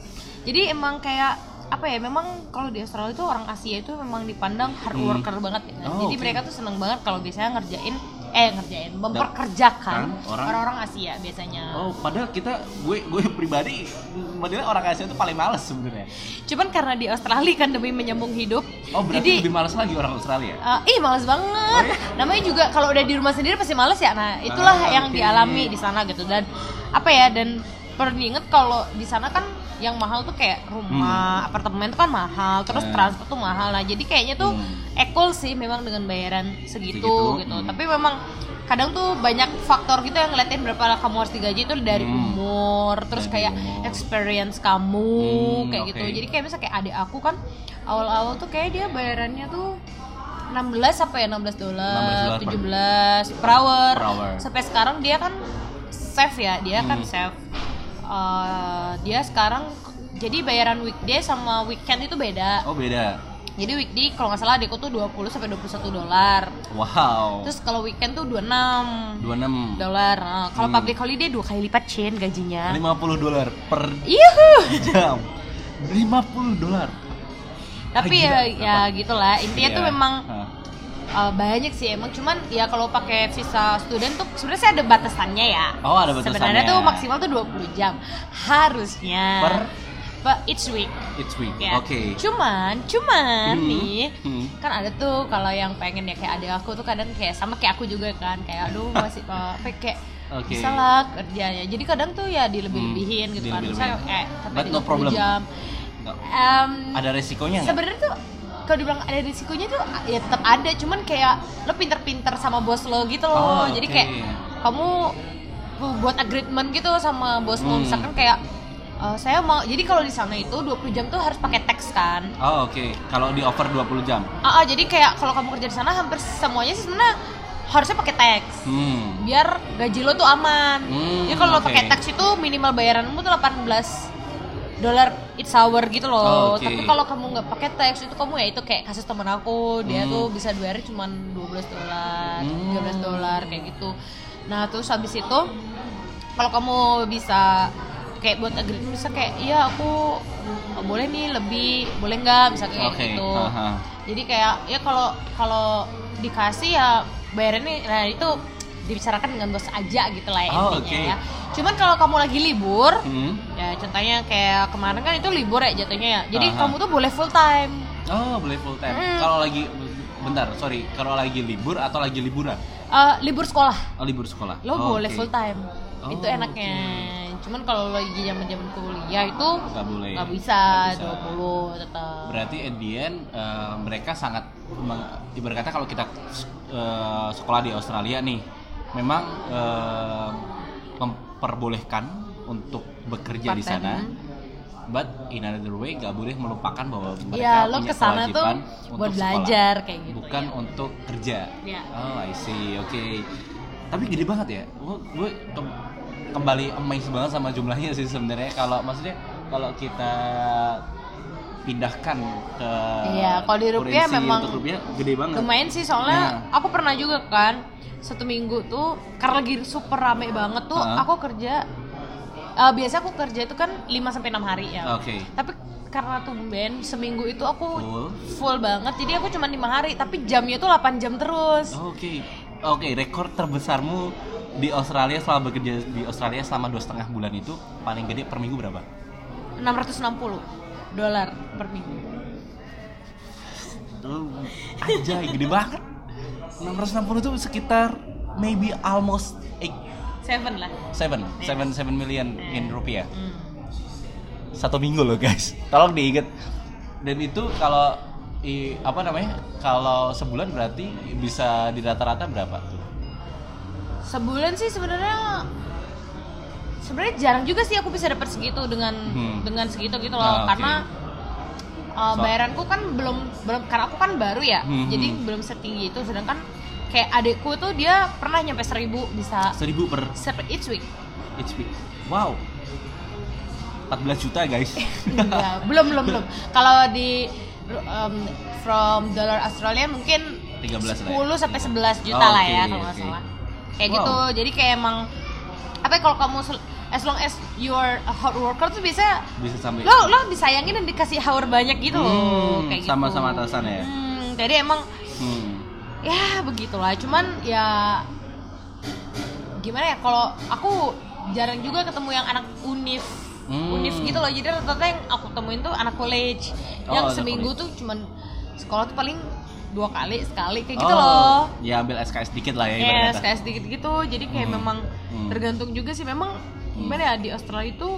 Jadi emang kayak apa ya memang kalau di Australia itu orang Asia itu memang dipandang hard Hmm. worker banget ya. Oh, Jadi oke. mereka tuh seneng banget kalau biasanya ngerjain eh ngerjain memperkerjakan kan, orang- orang-orang Asia biasanya. oh padahal kita gue gue pribadi menilai orang Asia itu paling males sebenarnya Cuman karena di Australia kan demi menyambung hidup. oh berarti jadi lebih males lagi orang Australia Uh, ih males banget. Oh, iya? Namanya juga kalau udah di rumah sendiri pasti males ya. Nah, itulah Ah, yang dialami di sana gitu dan apa ya dan perlu diinget kalau di sana kan yang mahal tuh kayak rumah, apartemen tuh kan mahal, terus Hmm. transport tuh mahal. Nah, jadi kayaknya tuh Hmm. ekol sih memang dengan bayaran segitu, Segitu, gitu. hmm. Tapi memang kadang tuh banyak faktor gitu yang ngeliatin berapa kamu harus digaji itu dari Hmm. umur, terus Dari kayak umur. experience kamu Hmm, kayak oke. gitu. Jadi kayak misalnya kayak adik aku kan awal-awal tuh kayak dia bayarannya tuh 16 sampai 16 dolar, 16 per- 17 per hour. Per hour. Sampai sekarang dia kan save ya, dia kan Hmm. save. Eh, dia sekarang jadi bayaran weekday sama weekend itu beda. oh beda Jadi weekday kalau nggak salah adikku tuh 20 sampai 21 dolar. wow Terus kalau weekend tuh 26 26 dolar. Nah, kalau Hmm. public holiday dua kali lipat Chin gajinya. 50 dolar per Yuhu. jam 50 dolar Tapi Ah, ya ya gitulah. Intinya tuh Iya. memang Hah. Uh, banyak sih emang cuman ya kalau pakai visa student tuh sebenarnya ada batasannya ya. Oh, ada batasannya. Sebenarnya tuh maksimal tuh 20 jam. Harusnya. Per? But each week. Each week. Ya. Oke. Cuman, cuman Hmm. nih Hmm. kan ada tuh kalau yang pengen ya kayak adik aku tuh kadang kayak sama kayak aku juga kan kayak aduh masih uh, kayak Oke. bisa lah kerjanya. Jadi kadang tuh ya dilebih-lebihin Hmm, gitu kan. dilebih-lebihin. Misalnya eh But no 30 problem. jam. Nggak. Em, Ada resikonya nggak? sebenarnya tuh kalau dibilang ada risikonya tuh ya tetap ada cuman kayak lo pinter-pinter sama bos lo gitu loh Oh, jadi oke. kayak kamu bu- buat agreement gitu sama bos lo Hmm. misalkan kayak "Eh, saya mau jadi kalau di sana itu 20 jam tuh harus pakai teks kan Oh, oke. Kalau di offer 20 jam. ah ah, jadi kayak kalau kamu kerja di sana hampir semuanya sih sebenarnya harusnya pakai teks Hmm. biar gaji lo tuh aman Hmm, jadi kalau lo oke. pakai teks itu minimal bayaranmu tuh 18 dolar each hour gitu loh Oh, oke. tapi kalau kamu nggak pakai teks itu kamu ya itu kayak kasus temen aku dia Hmm. tuh bisa dua hari cuma 12 dolar Hmm. 13 dolar kayak gitu nah terus habis itu kalau kamu bisa kayak buat agreement bisa kayak iya aku oh, boleh nih lebih boleh nggak bisa kayak Oke. gitu Aha. jadi kayak ya kalau kalau dikasih ya bayarannya nah itu dibicarakan dengan bos aja gitu lah ya Oh, intinya oke. ya cuman kalau kamu lagi libur Hmm. ya contohnya kayak kemarin kan itu libur ya jatuhnya ya jadi Aha. kamu tuh boleh full time Oh, boleh full time. Hmm. Kalau lagi bentar, sorry. Kalau lagi libur atau lagi liburan? Eh, libur sekolah Oh, libur sekolah. lo Oh, boleh oke. full time Oh, itu enaknya cuman kalau lagi zaman zaman kuliah itu Nggak boleh. nggak bisa, bisa. 20 tetap Berarti at the end eh, mereka sangat ibarat kata kalau kita eh, sekolah di Australia nih, memang eh, memperbolehkan untuk bekerja di sana but in another way nggak boleh melupakan bahwa mereka Iya, lo punya ke sana tuh kewajiban buat untuk belajar sekolah, kayak gitu, bukan ya. untuk kerja. Iya. oh I see oke tapi gede banget ya. Gue gue ke- kembali amazed banget sama jumlahnya sih sebenarnya. Kalau maksudnya kalau kita pindahkan ke Iya, kalau di rupiah memang untuk rupiah gede banget lumayan sih soalnya Nah. aku pernah juga kan satu minggu tuh karena lagi super rame banget tuh Hah? aku kerja eh, biasa aku kerja itu kan 5 sampai 6 hari ya. Oke. Tapi karena tumben seminggu itu aku Full. full banget jadi aku cuma lima hari tapi jamnya tuh 8 jam terus. Oke, oke. Rekor terbesarmu di Australia selama bekerja di Australia selama dua setengah bulan itu paling gede per minggu berapa? 660 dolar per minggu. Lu aja gede banget. 660 itu sekitar maybe almost 8 Seven lah. 7 7 7 million in rupiah. Hmm. Satu minggu loh guys. Tolong diinget. Dan itu kalau i, apa namanya? Kalau sebulan berarti bisa di rata-rata berapa tuh? Sebulan sih sebenarnya sebenarnya jarang juga sih aku bisa dapat segitu dengan Hmm. dengan segitu gitu loh Ah, oke. karena uh, So- bayaranku kan belum belum karena aku kan baru ya Hmm, jadi hmm. belum setinggi itu sedangkan kayak adekku tuh dia pernah nyampe seribu bisa Seribu per ser each week each week. Wow. 14 juta guys. Enggak, belum belum belum kalau di um, from dollar Australia mungkin 13 lah 10 ya. sampai 11 juta Oh, lah oke, ya kalau nggak oke. salah kayak Wow. gitu jadi kayak emang apa ya, kalau kamu as long as you are a hard worker tuh bisa Bisa sampai lo lo disayangin dan dikasih hour banyak gitu loh Hmm, kayak gitu sama-sama atasan ya? hmm, jadi emang Hmm. ya begitulah cuman ya gimana ya kalau aku jarang juga ketemu yang anak univ Hmm. univ gitu loh jadi rata-rata yang aku temuin tuh anak college Oh, yang seminggu college. tuh cuman sekolah tuh paling dua kali sekali kayak gitu Oh, loh Ya ambil SKS dikit lah ya ya. SKS dikit gitu jadi kayak Hmm. memang Hmm. tergantung juga sih memang gimana ya di Australia itu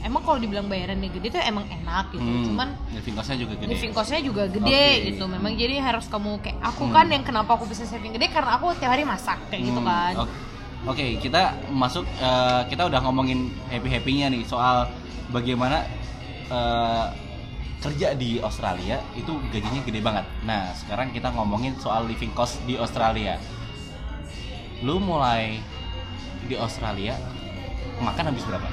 emang kalau dibilang bayarannya gede tuh emang enak gitu Hmm. cuman living cost-nya juga gede. living cost-nya juga gede Oke. gitu memang jadi harus kamu kayak aku Hmm. kan yang kenapa aku bisa saving gede karena aku tiap hari masak kayak gitu Hmm, kan Oke, Oke, kita masuk eh, kita udah ngomongin happy-happynya nih soal bagaimana eh, kerja di Australia itu gajinya gede banget. Nah, sekarang kita ngomongin soal living cost di Australia. Lu mulai di Australia makan habis berapa?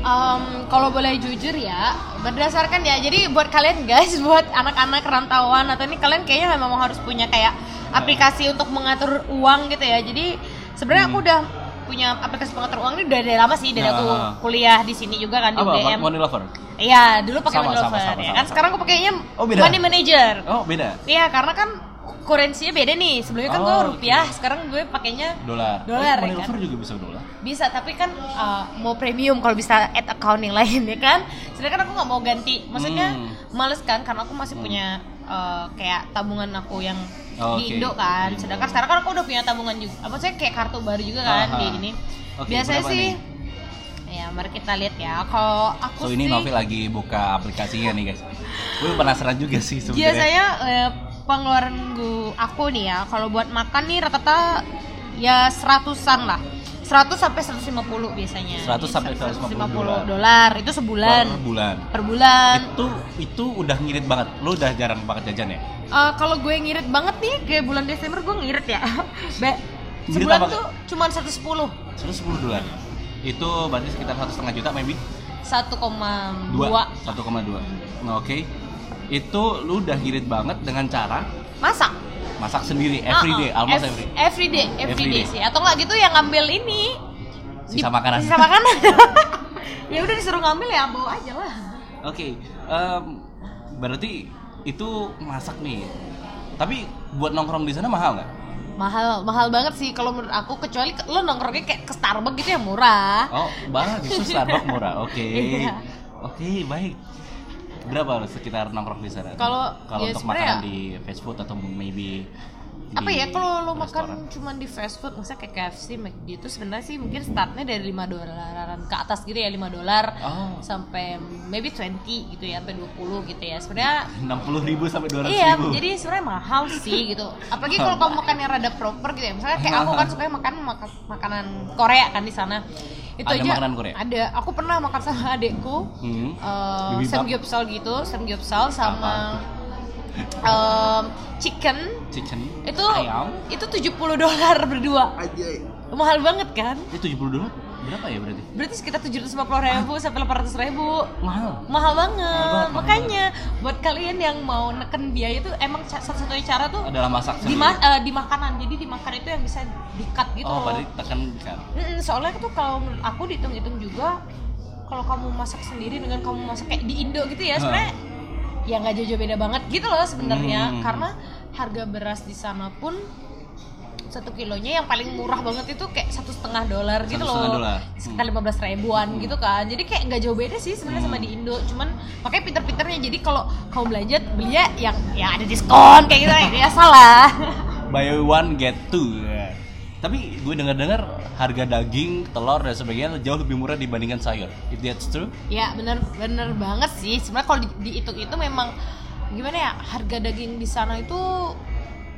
Em, kalau boleh jujur ya berdasarkan ya jadi buat kalian guys buat anak-anak rantauan atau ini kalian kayaknya memang harus punya kayak aplikasi untuk mengatur uang gitu ya jadi sebenarnya aku Hmm. udah punya aplikasi pengatur uang ini udah dari lama sih dari aku Ah. kuliah di sini juga kan di Apa? UGM Money Lover? Iya, dulu pakai Money Lover sama, ya sama, kan. sama. Sekarang aku pakainya Oh, beda? Money Manager. Oh, beda. Iya, karena kan kurensinya beda nih. Sebelumnya kan Oh, gue rupiah, sekarang gue pakainya Dolar. Dolar, Oh, ya kan? Juga bisa dolar. bisa tapi kan uh, mau premium kalau bisa add account yang lain ya kan. Sedangkan aku nggak mau ganti. Maksudnya Hmm. males kan karena aku masih Hmm. punya uh, kayak tabungan aku yang Oh, di oke. Indo kan. Sedangkan sekarang kan aku udah punya tabungan juga. Apa sih kayak kartu baru juga kan Aha. di ini. Oke, Biasanya sih nih? Ya, mari kita lihat ya. Kalau aku So ini sih Novi lagi buka aplikasinya nih guys. Gue penasaran juga sih sebenarnya. biasanya eh, pengeluaran gue aku nih ya kalau buat makan nih rata-rata ya seratusan lah 100 sampai 150 biasanya 100 sampai 150 dolar. dolar itu sebulan per bulan. per bulan Itu itu udah ngirit banget. Lu udah jarang banget jajan ya? Eh, kalau gue ngirit banget nih kayak bulan Desember gue ngirit ya Be, Ngirit sebulan apa? tuh cuma 110 110 dolar. Itu berarti sekitar satu setengah juta maybe 1,2 dua 1,2. Nah, Oke. Itu lu udah ngirit banget dengan cara masak masak sendiri every day, Uh-uh. almost Ev- every. every day every Every sih atau enggak gitu yang ngambil ini Sisa makanan. sisa makanan ya udah disuruh ngambil ya bawa aja lah Oke, em, berarti itu masak nih. Tapi buat nongkrong di sana mahal nggak? mahal mahal banget sih kalau menurut aku kecuali ke- lo nongkrongnya kayak ke Starbucks gitu yang murah Oh, bahkan justru Starbucks murah. Oke. Iya. Oke, baik. Berapa sekitar nongkrong di sana? Kalau- kalau ya untuk makanan di fast food atau maybe apa ya kalau lo restoran? makan cuman di fast food misalnya kayak KFC McD itu sebenarnya sih mungkin startnya dari 5 dolaran ke atas gitu ya 5 dolar Oh. sampai maybe 20 gitu ya sampai 20 gitu ya sebenarnya 60 ribu sampai 200 Iya, ribu. jadi sebenarnya mahal sih gitu. Apalagi kalau kamu makan yang rada proper gitu ya. Misalnya kayak aku kan suka makan maka- makanan Korea kan di sana. itu ada aja makanan Korea ada aku pernah makan sama adekku hmm. uh, samgyeopsal gitu samgyeopsal sama um, chicken. Chicken. Itu ayam. itu 70 dolar berdua. Aja mahal banget kan? Itu 70 dolar? Berapa ya berarti? Berarti sekitar 750 ribu sampai 800 ribu. Mahal. Mahal banget, banget, mahal makanya buat kalian yang mau neken biaya itu emang satu-satunya cara tuh adalah masak di, sendiri. ma- eh, di makanan. Jadi di makan itu yang bisa di cut gitu oh berarti tekan kan Mm-mm, soalnya tuh kalau menurut aku dihitung-hitung juga kalau kamu masak sendiri dengan kamu masak kayak di Indo gitu ya sebenarnya ya nggak jauh-jauh beda banget gitu loh sebenarnya. Hmm. karena harga beras di sana pun satu kilonya yang paling murah banget itu kayak satu setengah dolar gitu loh. dolar. sekitar lima belas ribuan gitu kan. Jadi kayak nggak jauh beda sih sebenarnya sama Hmm. di Indo. Cuman makanya pinter-pinternya. Jadi kalau kamu belanja beli ya yang ya ada diskon kayak gitu ya salah buy one get two. ya. Tapi gue dengar-dengar harga daging telur dan sebagainya jauh lebih murah dibandingkan sayur if that's true Ya bener bener banget sih. Sebenarnya kalau di- dihitung itu memang gimana ya harga daging di sana itu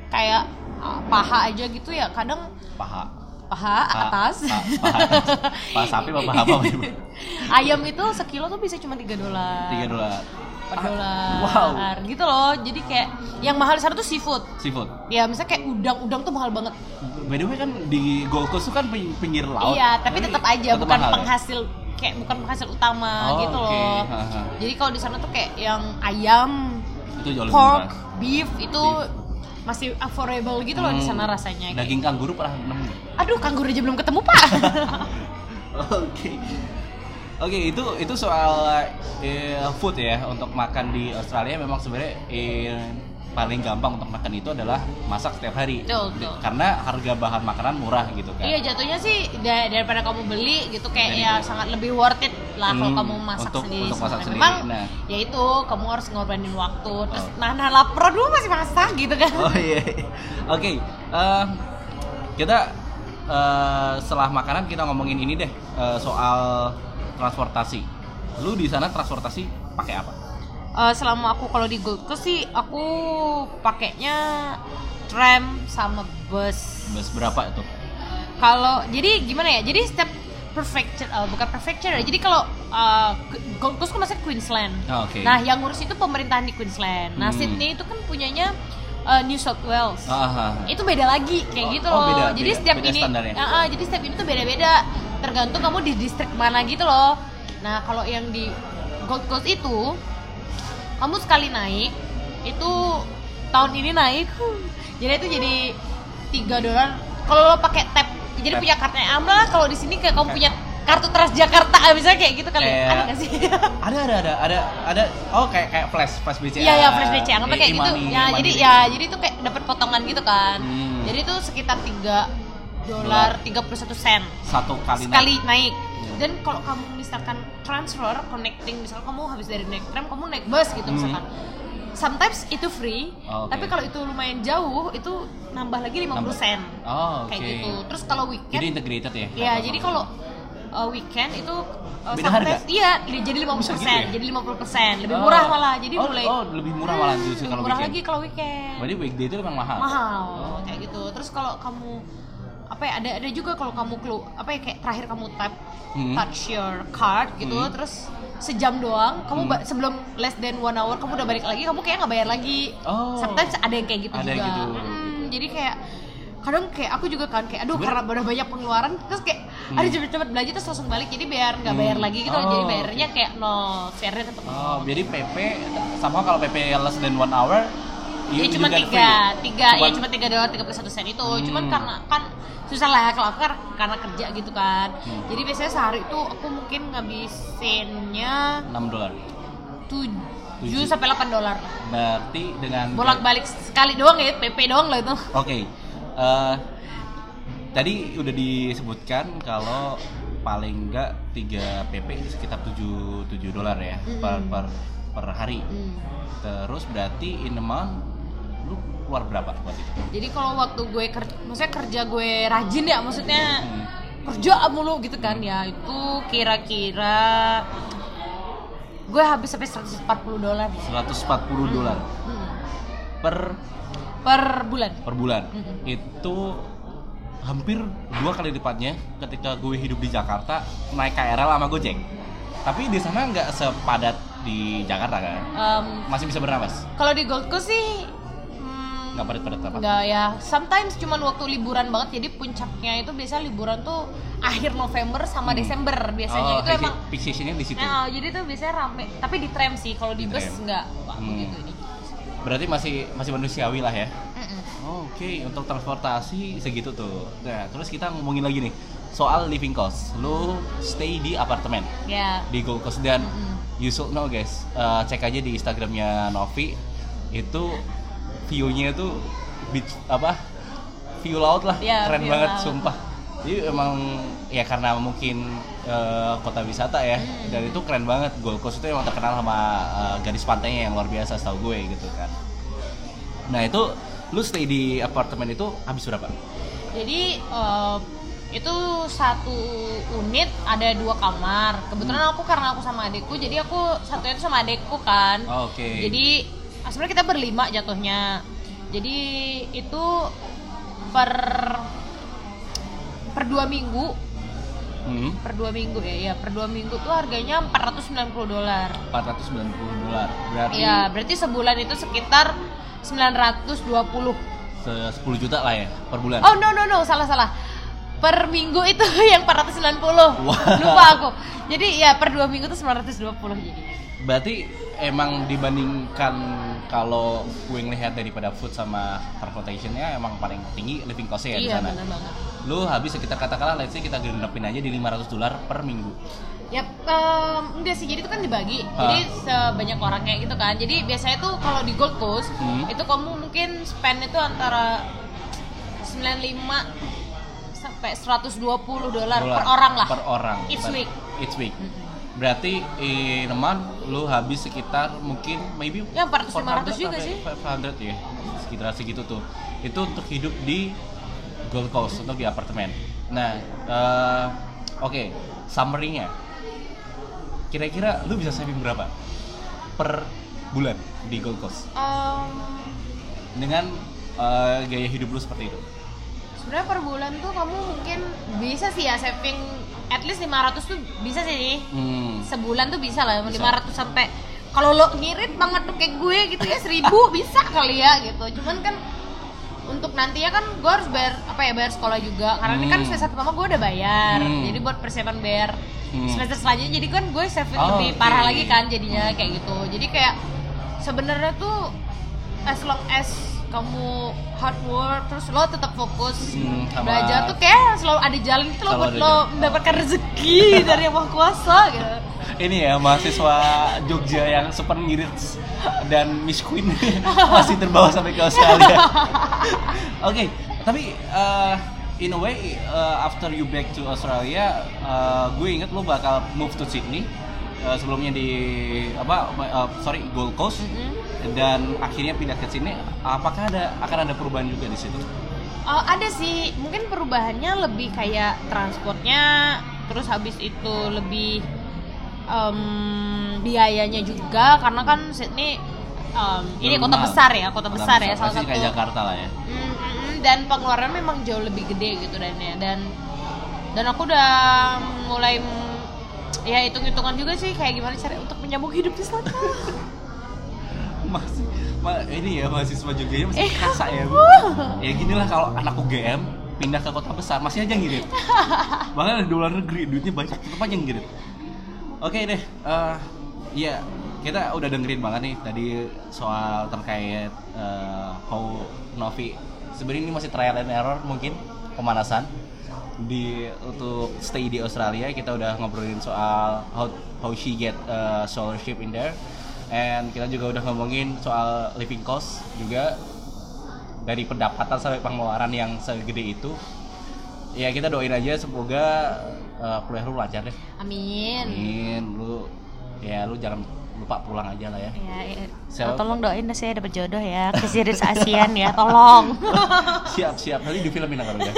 kayak uh, paha aja gitu ya. Kadang paha paha Pa- atas. pa- paha atas. paha sapi apa paha apa Ayam itu sekilo tuh bisa cuma 3 dolar. tiga dolar 4 dolar. wow Gitu loh. Jadi kayak yang mahal di sana tuh seafood. seafood Ya misalnya kayak udang, udang tuh mahal banget. by the way kan di Gold Coast tuh kan ping- pinggir laut iya, tapi tetap aja tetap bukan mahal ya? penghasil kayak bukan penghasil utama Oh, gitu oke. loh. Ha-ha. Jadi kalau di sana tuh kayak yang ayam, itu jauh lebih pork, beef itu masih affordable gitu loh di Hmm, sana rasanya. Kayak- daging kanguru pernah nemu Aduh, kanguru aja belum ketemu pak. Oke. Oke, itu itu soal eh, food ya untuk makan di Australia memang sebenarnya eh, paling gampang untuk makan itu adalah masak setiap hari. Betul, betul. Karena harga bahan makanan murah gitu kan. iya jatuhnya sih da- daripada kamu beli gitu kayak Dari ya itu. sangat lebih worth it lah kalau Hmm, kamu masak untuk- sendiri. untuk masak sendiri, Memang nah. ya itu kamu harus ngorbanin waktu. Terus Oh. nah nah lapar dulu masih masak gitu kan. Oh iya. Oke, eh, kita eh, setelah makanan kita ngomongin ini deh eh, soal transportasi. Lu di sana transportasi pakai apa? Eh, selama aku kalau di Gold Coast sih aku pakainya tram sama bus. Bus berapa itu? Kalau jadi gimana ya? Jadi setiap prefecture eh, bukan prefecture ya. Jadi kalau eh, Gold Coast kan masih Queensland. Oh, Oke. Nah, yang ngurus itu pemerintahan di Queensland. Nah, Hmm. Sydney itu kan punyanya eh, New South Wales. Ah, ah, ah. Itu beda lagi kayak Oh, gitu oh, loh. beda, jadi beda. setiap Beda ini. Ah, ah, jadi setiap ini tuh beda-beda. Tergantung kamu di distrik mana gitu loh. Nah, kalau yang di Gold Coast itu kamu sekali naik itu tahun ini naik. Jadi itu jadi 3 dolar. Kalau lo pakai tap jadi punya kartunya Amla lah kalau di sini kayak kamu punya kartu Transjakarta misalnya kayak gitu kali. Ada nggak sih? ada ada ada ada ada oh kayak kayak flash flash BCA Iya ya flash BC anggapnya kayak gitu. Ya jadi ya jadi tuh kayak dapat potongan gitu kan. Hmm. Jadi tuh sekitar 3 dolar 31 sen satu kali sekali naik. naik. Dan kalau kamu misalkan transfer connecting misal kamu habis dari naik tram kamu naik bus gitu Hmm. misalkan. Sometimes itu free, Oh, oke. tapi kalau itu lumayan jauh itu nambah lagi 50 Nambah. sen. oh oke Kayak gitu. Terus kalau jadi weekend integrated ya Ya, jadi kalau uh, weekend itu uh, Beda sometimes- harga? Iya, jadi 50%, Bisa gitu ya? jadi 50%, lebih Oh. murah malah. Jadi oh, mulai oh lebih murah malah Hmm, justru kalau murah weekend lagi kalau weekend. berarti weekday itu memang mahal Mahal kayak gitu. Terus kalau kamu apa ya ada ada juga kalau kamu kelu apa ya kayak terakhir kamu tap Hmm. touch your card gitu Hmm. terus sejam doang kamu Hmm. sebelum less than one hour kamu udah balik lagi kamu kayak nggak bayar lagi Oh. sometimes ada yang kayak gitu Ada juga gitu. Hmm, jadi kayak kadang kayak aku juga kan kayak aduh Sebenarnya- karena udah banyak pengeluaran terus kayak Hmm. aduh cepet-cepet belanja terus langsung balik jadi biar nggak bayar Hmm. lagi gitu jadi Oh, bayarnya kayak nol share-nya tetap oh jadi PP sama kalau PP less than one hour Ya you- cuma tiga, tiga, ya Cuman- cuma tiga dolar tiga puluh satu sen itu. Cuman Hmm. karena kan susah lah kalau aku kan karena kerja gitu kan. Hmm. Jadi biasanya sehari itu aku mungkin ngabisinnya 6 dolar tujuh sampai 8 dolar. berarti dengan Bolak balik sekali doang ya, PP doang lah itu. Oke, eh, tadi udah disebutkan kalau paling enggak 3 PP sekitar 7 7 dolar ya per, Mm-mm. per per hari. Hmm. Terus berarti in a month lu keluar berapa buat itu? Jadi kalau waktu gue kerja, maksudnya kerja gue rajin ya, maksudnya Hmm. kerja mulu gitu kan ya, itu kira-kira gue habis sampai 140 dolar 140 dolar Hmm. per per bulan. per bulan. Mm-mm. Itu hampir dua kali lipatnya ketika gue hidup di Jakarta naik KRL sama Gojek. Tapi di sana nggak sepadat di Jakarta kan? Em, Masih bisa bernapas? kalau di Gold Coast sih hmm, Nggak padat-padat apa? Enggak ya, sometimes cuman waktu liburan banget jadi puncaknya itu biasa liburan tuh akhir November sama Hmm. Desember biasanya oh, itu emang peak seasonnya di situ. Nah, jadi tuh biasanya rame, tapi di tram sih kalau di, Di bus Wah, Hmm. begitu ini. Berarti masih masih manusiawi lah ya. Mm-mm. Oh, Oke, untuk transportasi segitu tuh. Nah, terus kita ngomongin lagi nih soal living cost. Lu stay di apartemen Ya. di Gold Coast dan Mm-mm. you should know guys, eh, cek aja di Instagramnya Novi itu view-nya itu beach apa view laut lah, Iya, keren banget laut. sumpah. Jadi emang ya karena mungkin eh, kota wisata ya Hmm. dan itu keren banget Gold Coast itu emang terkenal sama eh, garis pantainya yang luar biasa setahu gue gitu kan. Nah itu lu stay di apartemen itu habis berapa? Jadi eh, itu satu unit ada dua kamar. Kebetulan Hmm. aku karena aku sama adekku, jadi aku satunya itu sama adekku kan. Oh, Oke. Jadi ah, sebenarnya kita berlima jatuhnya. Jadi itu per per dua minggu Hmm, per dua minggu ya ya per dua minggu tuh harganya 490 dolar 490 dolar. Berarti ya berarti sebulan itu sekitar 920 se- 10 juta lah ya per bulan. oh no no no salah salah per minggu itu yang 490 Wah. lupa aku jadi ya per dua minggu tuh 920 jadi Berarti emang dibandingkan kalau gue ngelihat daripada food sama transportationnya emang paling tinggi living costnya ya di iya sana. benar banget Lu habis sekitar katakanlah let's say kita genepin aja di 500 dolar per minggu. Ya, em, enggak sih. Jadi itu kan dibagi. Jadi sebanyak orang kayak gitu kan. Jadi biasanya tuh kalau di Gold Coast Hmm. itu kamu mungkin spend itu antara 95 sampai 120 dolar per orang lah. Per orang. Each Per- week. Each week. Mm-mm. Berarti month lu habis sekitar mungkin maybe Ya, 400, 500 juga sih. 500 ya. Sekitar segitu tuh. Itu untuk hidup di Gold Coast untuk di apartemen. Nah, eh, oke, summary-nya. Kira-kira lu bisa saving berapa per bulan di Gold Coast Em, dengan eh, gaya hidup lu seperti itu? Sebenarnya per bulan tuh kamu mungkin bisa sih ya saving at least 500 tuh bisa sih. Hmm. Sebulan tuh bisa lah Bisa. 500 sampai kalau lo ngirit banget tuh kayak gue gitu ya 1000 bisa kali ya gitu. Cuman kan untuk nantinya kan gue harus bayar apa ya bayar sekolah juga karena ini kan Hmm. semester pertama gue udah bayar Hmm. jadi buat persiapan bayar Hmm. semester selanjutnya jadi kan gue saving Oh, lebih oke. parah lagi kan jadinya kayak gitu jadi kayak sebenarnya tuh as long as kamu hard work terus lo tetap fokus Hmm, sama- belajar tuh kayak selalu ada jalan itu lo buat lo mendapatkan rezeki dari yang maha kuasa gitu Ini ya mahasiswa Jogja yang super ngirit dan Miss Queen masih terbawa sampai ke Australia. Oke, tapi uh, in a way uh, after you back to Australia, uh, gue inget lo bakal move to Sydney. Uh, sebelumnya di apa uh, sorry Gold Coast Mm-mm. Dan akhirnya pindah ke sini. Apakah ada akan ada perubahan juga di situ? Oh, ada sih, mungkin perubahannya lebih kayak transportnya, terus habis itu lebih em, biayanya juga, karena kan Sydney em, ini kota besar ya, kota, besar, ya, salah satu. kayak Jakarta lah ya. Mm, mm, mm, dan pengeluaran memang jauh lebih gede gitu dan ya dan dan aku udah mulai ya hitung-hitungan juga sih kayak gimana cara untuk menyambung hidup di sana. masih ma, ini ya mahasiswa Jogja masih Eh. kerasa ya. Ya gini lah kalau anak UGM pindah ke kota besar masih aja ngirit. Bahkan di luar negeri duitnya banyak tetap aja ngirit. Oke deh eh ya kita udah dengerin banget nih tadi soal terkait eh, how Novi. Sebenarnya ini masih trial and error mungkin pemanasan. Di untuk stay di Australia kita udah ngobrolin soal how how she get uh, scholarship in there and kita juga udah ngomongin soal living cost juga. Dari pendapatan sampai pengeluaran yang segede itu. Ya kita doain aja semoga uh, kuliah lu lancar deh. Amin. Amin. Lu ya lu jangan lupa pulang aja lah ya. Ya, ya. Siapa? tolong doain deh saya dapat jodoh ya. Ke series ASEAN ya, tolong. siap siap. Nanti di filmin kalau udah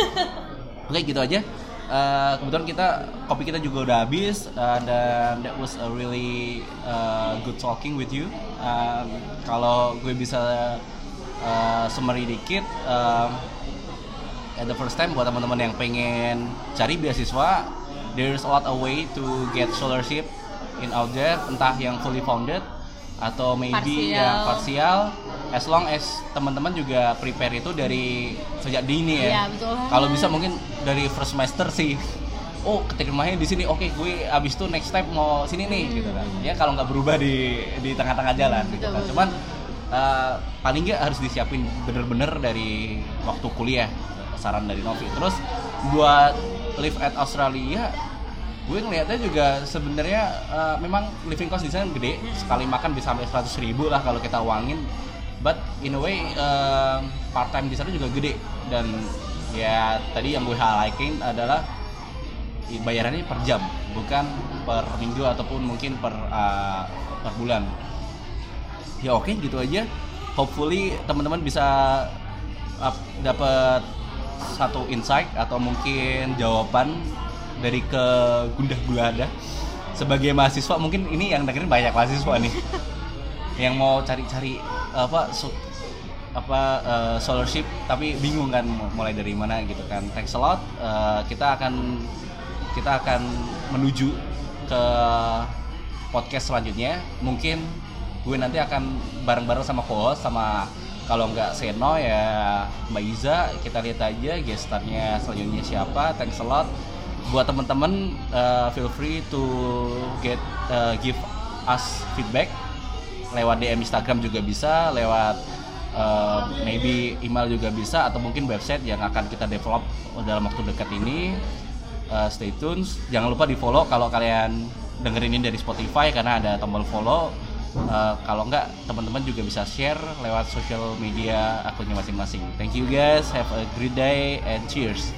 oke gitu aja Eh, kebetulan kita kopi kita juga udah habis eh, dan that was a really uh, good talking with you. Um, kalau gue bisa uh, summary dikit um, at the first time buat teman-teman yang pengen cari beasiswa there's a lot of way to get scholarship in out there entah yang fully founded atau maybe Parsial. yang parsial. As long as teman-teman juga prepare itu dari sejak dini ya. Iya, betul. Banget. kalau bisa mungkin dari first semester sih. Oh keterimanya di sini. Oke gue abis itu next step mau sini nih gitu kan. Ya kalau nggak berubah di di tengah-tengah jalan gitu Betul, kan. Betul. cuman uh, paling nggak harus disiapin bener-bener dari waktu kuliah. Saran dari Novi. Terus buat live at Australia gue ngelihatnya juga sebenarnya uh, memang living cost di sana gede. Sekali makan bisa sampai 100 ribu lah kalau kita uangin. But in a way uh, part time di sana juga gede. Dan ya tadi yang gue highlighting adalah bayarannya per jam bukan per minggu ataupun mungkin per uh, per bulan. Ya oke gitu aja. Hopefully teman-teman bisa uh, dapat satu insight atau mungkin jawaban dari ke gundah gulada. Sebagai mahasiswa mungkin ini yang dengerin banyak mahasiswa nih. Yang mau cari-cari apa su- apa uh, scholarship tapi bingung kan mulai dari mana gitu kan. Thanks a lot. Uh, kita akan kita akan menuju ke podcast selanjutnya. Mungkin gue nanti akan bareng-bareng sama co sama kalau nggak Seno ya Mbak Iza kita lihat aja gestarnya selanjutnya siapa. Thanks a lot buat teman-teman uh, feel free to get uh, give us feedback lewat DM Instagram juga bisa lewat uh, maybe email juga bisa atau mungkin website yang akan kita develop dalam waktu dekat ini. Uh, stay tune. Jangan lupa di follow kalau kalian dengerin ini dari Spotify karena ada tombol follow. Uh, kalau enggak teman-teman juga bisa share lewat social media akunnya masing-masing. Thank you guys. Have a great day and cheers